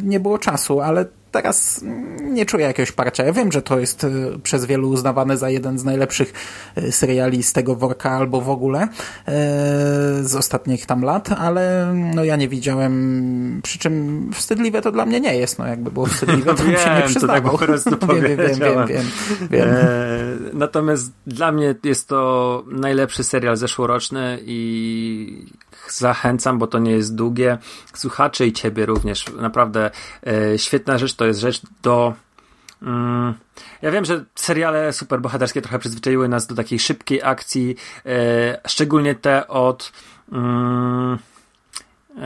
nie było czasu, ale teraz nie czuję jakiegoś parcia. Ja wiem, że to jest e, przez wielu uznawane za jeden z najlepszych e, seriali z tego worka albo w ogóle e, z ostatnich tam lat, ale no ja nie widziałem, przy czym wstydliwe to dla mnie nie jest, no jakby było wstydliwe, to bym się nie przyznawał. To tak po wiem, wiem, wiem, wiem, wiem. natomiast dla mnie jest to najlepszy serial zeszłoroczny i zachęcam, bo to nie jest długie. Słuchaczy i ciebie również. Naprawdę e, świetna rzecz, to jest rzecz do. Mm, ja wiem, że seriale superbohaterskie trochę przyzwyczaiły nas do takiej szybkiej akcji, e, szczególnie te od. Mm,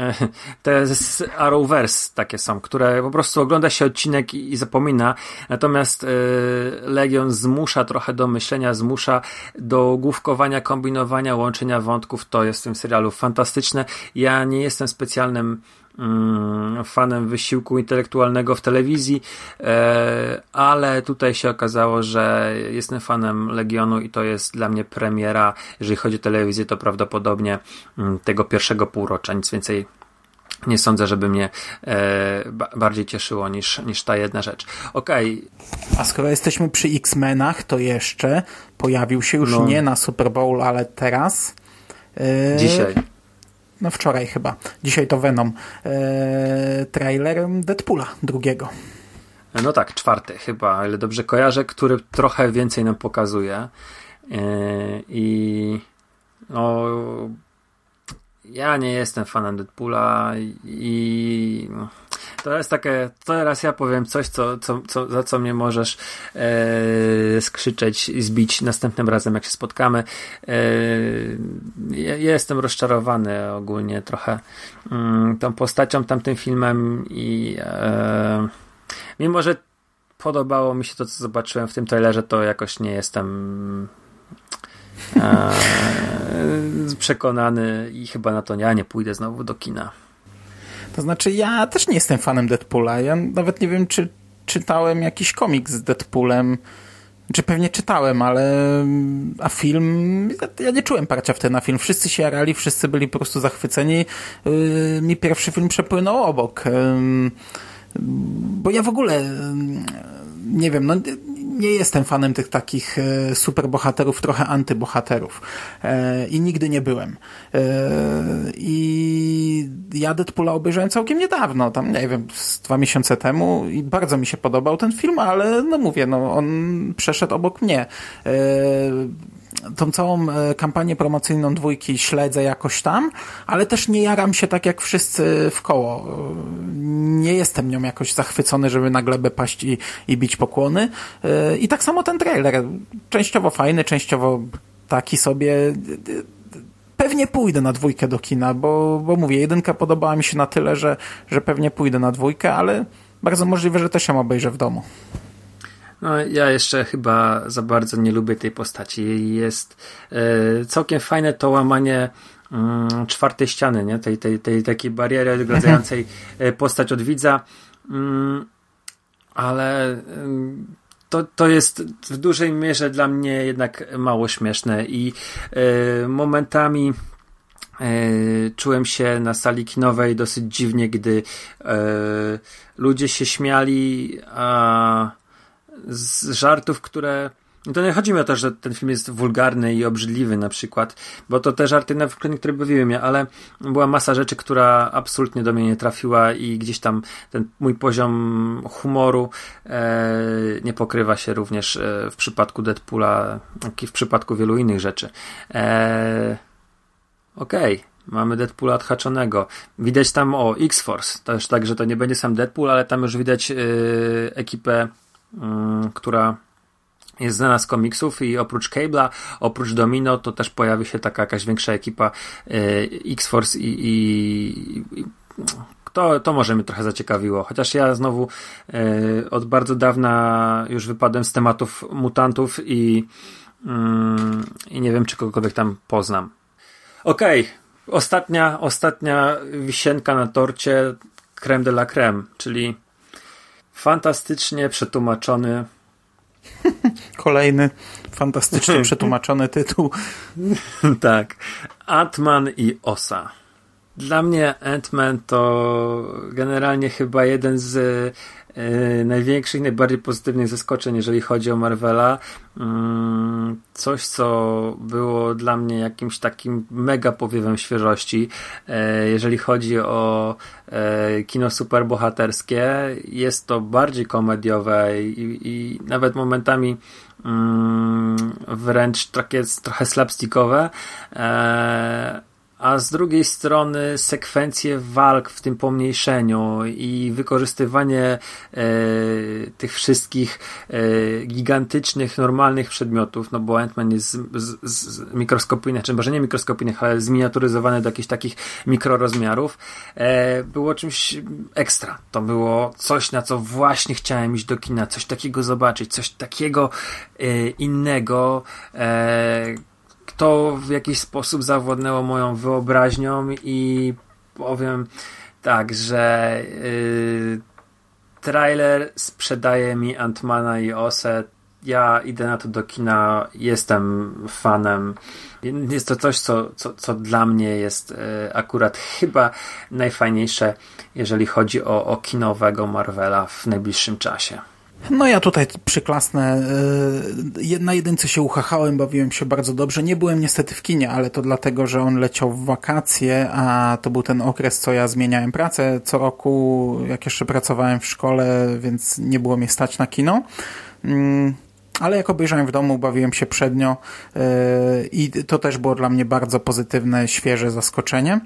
Te Arrowverse takie są, które po prostu ogląda się odcinek i, i zapomina. Natomiast e, Legion zmusza trochę do myślenia, zmusza do główkowania, kombinowania, łączenia wątków. To jest w tym serialu fantastyczne. Ja nie jestem specjalnym fanem wysiłku intelektualnego w telewizji, e, ale tutaj się okazało, że jestem fanem Legionu i to jest dla mnie premiera. Jeżeli chodzi o telewizję, to prawdopodobnie mm, tego pierwszego półrocza, nic więcej nie sądzę, żeby mnie e, bardziej cieszyło niż, niż ta jedna rzecz. Okej. Okay. A skoro jesteśmy przy X-Menach, to jeszcze pojawił się już no. nie na Super Bowl, ale teraz. E, Dzisiaj no wczoraj chyba, dzisiaj to Venom, e, trailer Deadpoola drugiego. No tak, czwarty chyba, ale dobrze kojarzę, który trochę więcej nam pokazuje. E, I no, ja nie jestem fanem Deadpoola i to jest takie, teraz ja powiem coś, co, co, co, za co mnie możesz e, skrzyczeć i zbić następnym razem, jak się spotkamy. E, ja, jestem rozczarowany ogólnie trochę mm, tą postacią, tamtym filmem i e, mimo, że podobało mi się to, co zobaczyłem w tym trailerze, to jakoś nie jestem przekonany i chyba na to ja nie pójdę znowu do kina. To znaczy, ja też nie jestem fanem Deadpoola. Ja nawet nie wiem, czy czytałem jakiś komiks z Deadpoolem. Czy pewnie czytałem, ale a film, ja nie czułem parcia wtedy na film. Wszyscy się jarali, wszyscy byli po prostu zachwyceni. Yy, mi pierwszy film przepłynął obok. Yy, bo ja w ogóle yy, nie wiem, no nie jestem fanem tych takich e, superbohaterów, trochę antybohaterów. E, I nigdy nie byłem. E, I ja Deadpoola obejrzałem całkiem niedawno, tam nie wiem, dwa miesiące temu i bardzo mi się podobał ten film, ale no mówię, no on przeszedł obok mnie tą całą e, kampanię promocyjną dwójki śledzę jakoś tam, ale też nie jaram się tak jak wszyscy w koło. Nie jestem nią jakoś zachwycony, żeby na glebę paść i, i bić pokłony. E, I tak samo ten trailer. Częściowo fajny, częściowo taki sobie pewnie pójdę na dwójkę do kina, bo, bo mówię, jedynka podobała mi się na tyle, że, że pewnie pójdę na dwójkę, ale bardzo możliwe, że też ją obejrzę w domu. No, ja jeszcze chyba za bardzo nie lubię tej postaci. Jest e, całkiem fajne to łamanie mm, czwartej ściany, nie? Tej, tej, tej takiej bariery odgradzającej e, postać od widza. Mm, ale to, to jest w dużej mierze dla mnie jednak mało śmieszne i e, momentami czułem się na sali kinowej dosyć dziwnie, gdy ludzie się śmiali, a z żartów, które. No to nie chodzi mi o to, że ten film jest wulgarny i obrzydliwy na przykład, bo to te żarty, na przykład niektóre bawiły mnie, ale była masa rzeczy, która absolutnie do mnie nie trafiła i gdzieś tam ten mój poziom humoru e, nie pokrywa się również e, w przypadku Deadpoola, jak i w przypadku wielu innych rzeczy. E, Okej. Okay. Mamy Deadpoola odhaczonego. Widać tam o X-Force. Już tak, że to nie będzie sam Deadpool, ale tam już widać yy, ekipę która jest znana z komiksów i oprócz Cable'a, oprócz Domino, to też pojawi się taka jakaś większa ekipa y, X-Force i, i, i to, to może mnie trochę zaciekawiło. Chociaż ja znowu y, od bardzo dawna już wypadłem z tematów mutantów i, i nie wiem, czy kogokolwiek tam poznam. Okej, okay. ostatnia, ostatnia wisienka na torcie creme de la creme, czyli fantastycznie przetłumaczony. Kolejny fantastycznie przetłumaczony tytuł. tak. Ant-Man i Osa. Dla mnie Ant-Man to generalnie chyba jeden z e, największych, najbardziej pozytywnych zaskoczeń, jeżeli chodzi o Marvela. Mm, coś, co było dla mnie jakimś takim mega powiewem świeżości, e, jeżeli chodzi o e, kino superbohaterskie. Jest to bardziej komediowe i, i nawet momentami mm, wręcz takie, trochę slapstickowe a z drugiej strony sekwencje walk w tym pomniejszeniu i wykorzystywanie e, tych wszystkich e, gigantycznych, normalnych przedmiotów, no bo Ant-Man jest z, z, z mikroskopijnych, czy może nie mikroskopijnych, ale zminiaturyzowany do jakichś takich mikrorozmiarów, e, było czymś ekstra. To było coś, na co właśnie chciałem iść do kina, coś takiego zobaczyć, coś takiego e, innego, e, to w jakiś sposób zawładnęło moją wyobraźnią i powiem tak, że yy, trailer sprzedaje mi Antmana i Ose. Ja idę na to do kina, jestem fanem. Jest to coś, co, co, co dla mnie jest yy, akurat chyba najfajniejsze, jeżeli chodzi o, o kinowego Marvela w najbliższym czasie. No ja tutaj przyklasnę. E, na jedynce się uchachałem, bawiłem się bardzo dobrze. Nie byłem niestety w kinie, ale to dlatego, że on leciał w wakacje, a to był ten okres, co ja zmieniałem pracę co roku, jak jeszcze pracowałem w szkole, więc nie było mnie stać na kino. Mm, ale jak obejrzałem w domu, bawiłem się przednio e, i to też było dla mnie bardzo pozytywne, świeże zaskoczenie.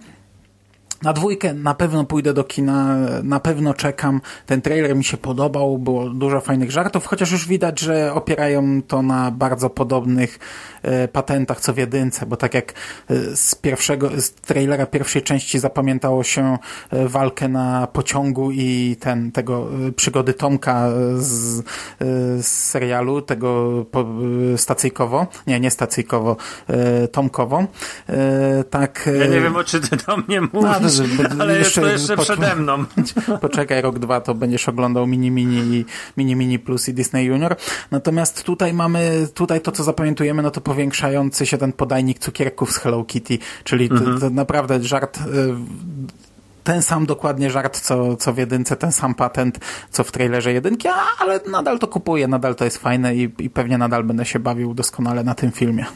Na dwójkę na pewno pójdę do kina, na pewno czekam. Ten trailer mi się podobał, było dużo fajnych żartów, chociaż już widać, że opierają to na bardzo podobnych e, patentach co w jedynce, bo tak jak e, z pierwszego, z trailera pierwszej części zapamiętało się e, walkę na pociągu i ten, tego przygody Tomka z, z serialu, tego stacyjkowo, nie, nie stacyjkowo, Tomkowo, tak. Ja nie wiem, o czy ty do mnie mówisz. No, ale jeszcze, to jeszcze przede mną. Poczekaj, rok, dwa to będziesz oglądał Mini Mini i Mini Mini Plus i Disney Junior. Natomiast tutaj mamy, tutaj to co zapamiętujemy, no to powiększający się ten podajnik cukierków z Hello Kitty, czyli mhm. to, to naprawdę żart y, ten sam dokładnie żart, co, co w jedynce, ten sam patent, co w trailerze jedynki, ale nadal to kupuję, nadal to jest fajne i, i pewnie nadal będę się bawił doskonale na tym filmie.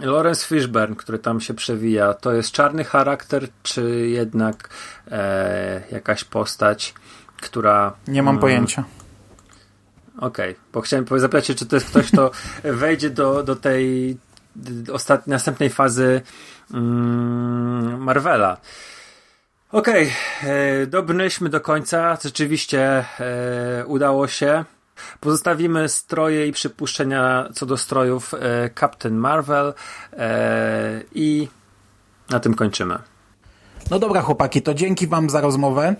Lawrence Fishburne, który tam się przewija, to jest czarny charakter, czy jednak e, jakaś postać, która. Nie mam mm, pojęcia. Okej, okay, bo chciałem zapytać się, czy to jest ktoś, kto wejdzie do, do tej ostatniej, następnej fazy mm, Marvela. Okej, okay, e, dobrnęliśmy do końca. Rzeczywiście e, udało się. Pozostawimy stroje i przypuszczenia co do strojów e, Captain Marvel e, i na tym kończymy. No dobra, chłopaki, to dzięki Wam za rozmowę.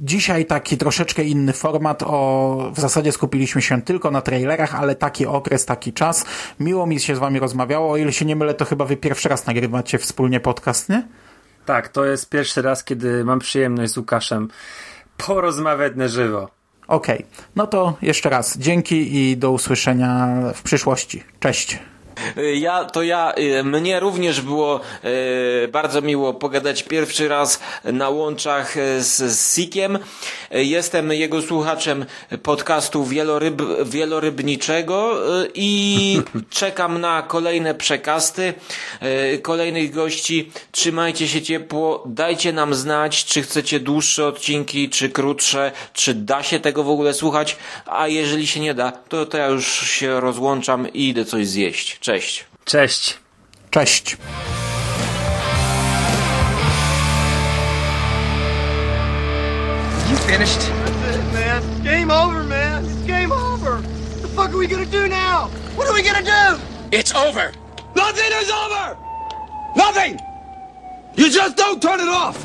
Dzisiaj taki troszeczkę inny format. O, w zasadzie skupiliśmy się tylko na trailerach, ale taki okres, taki czas. Miło mi się z Wami rozmawiało. O ile się nie mylę, to chyba Wy pierwszy raz nagrywacie wspólnie podcast, nie? Tak, to jest pierwszy raz, kiedy mam przyjemność z Łukaszem porozmawiać na żywo. Okej, okay. no to jeszcze raz dzięki i do usłyszenia w przyszłości. Cześć. Ja, to ja, y, mnie również było y, bardzo miło pogadać pierwszy raz na łączach y, z, z Sikiem. Jestem jego słuchaczem podcastu wieloryb, wielorybniczego i czekam na kolejne przekasty, kolejnych gości. Trzymajcie się ciepło, dajcie nam znać, czy chcecie dłuższe odcinki, czy krótsze, czy da się tego w ogóle słuchać, a jeżeli się nie da, to, to ja już się rozłączam i idę coś zjeść. Cześć. Cześć. Cześć. You finished? That's it, man. game over, man. It's game over. What the fuck are we gonna do now? What are we gonna do? It's over. Nothing is over. Nothing. You just don't turn it off.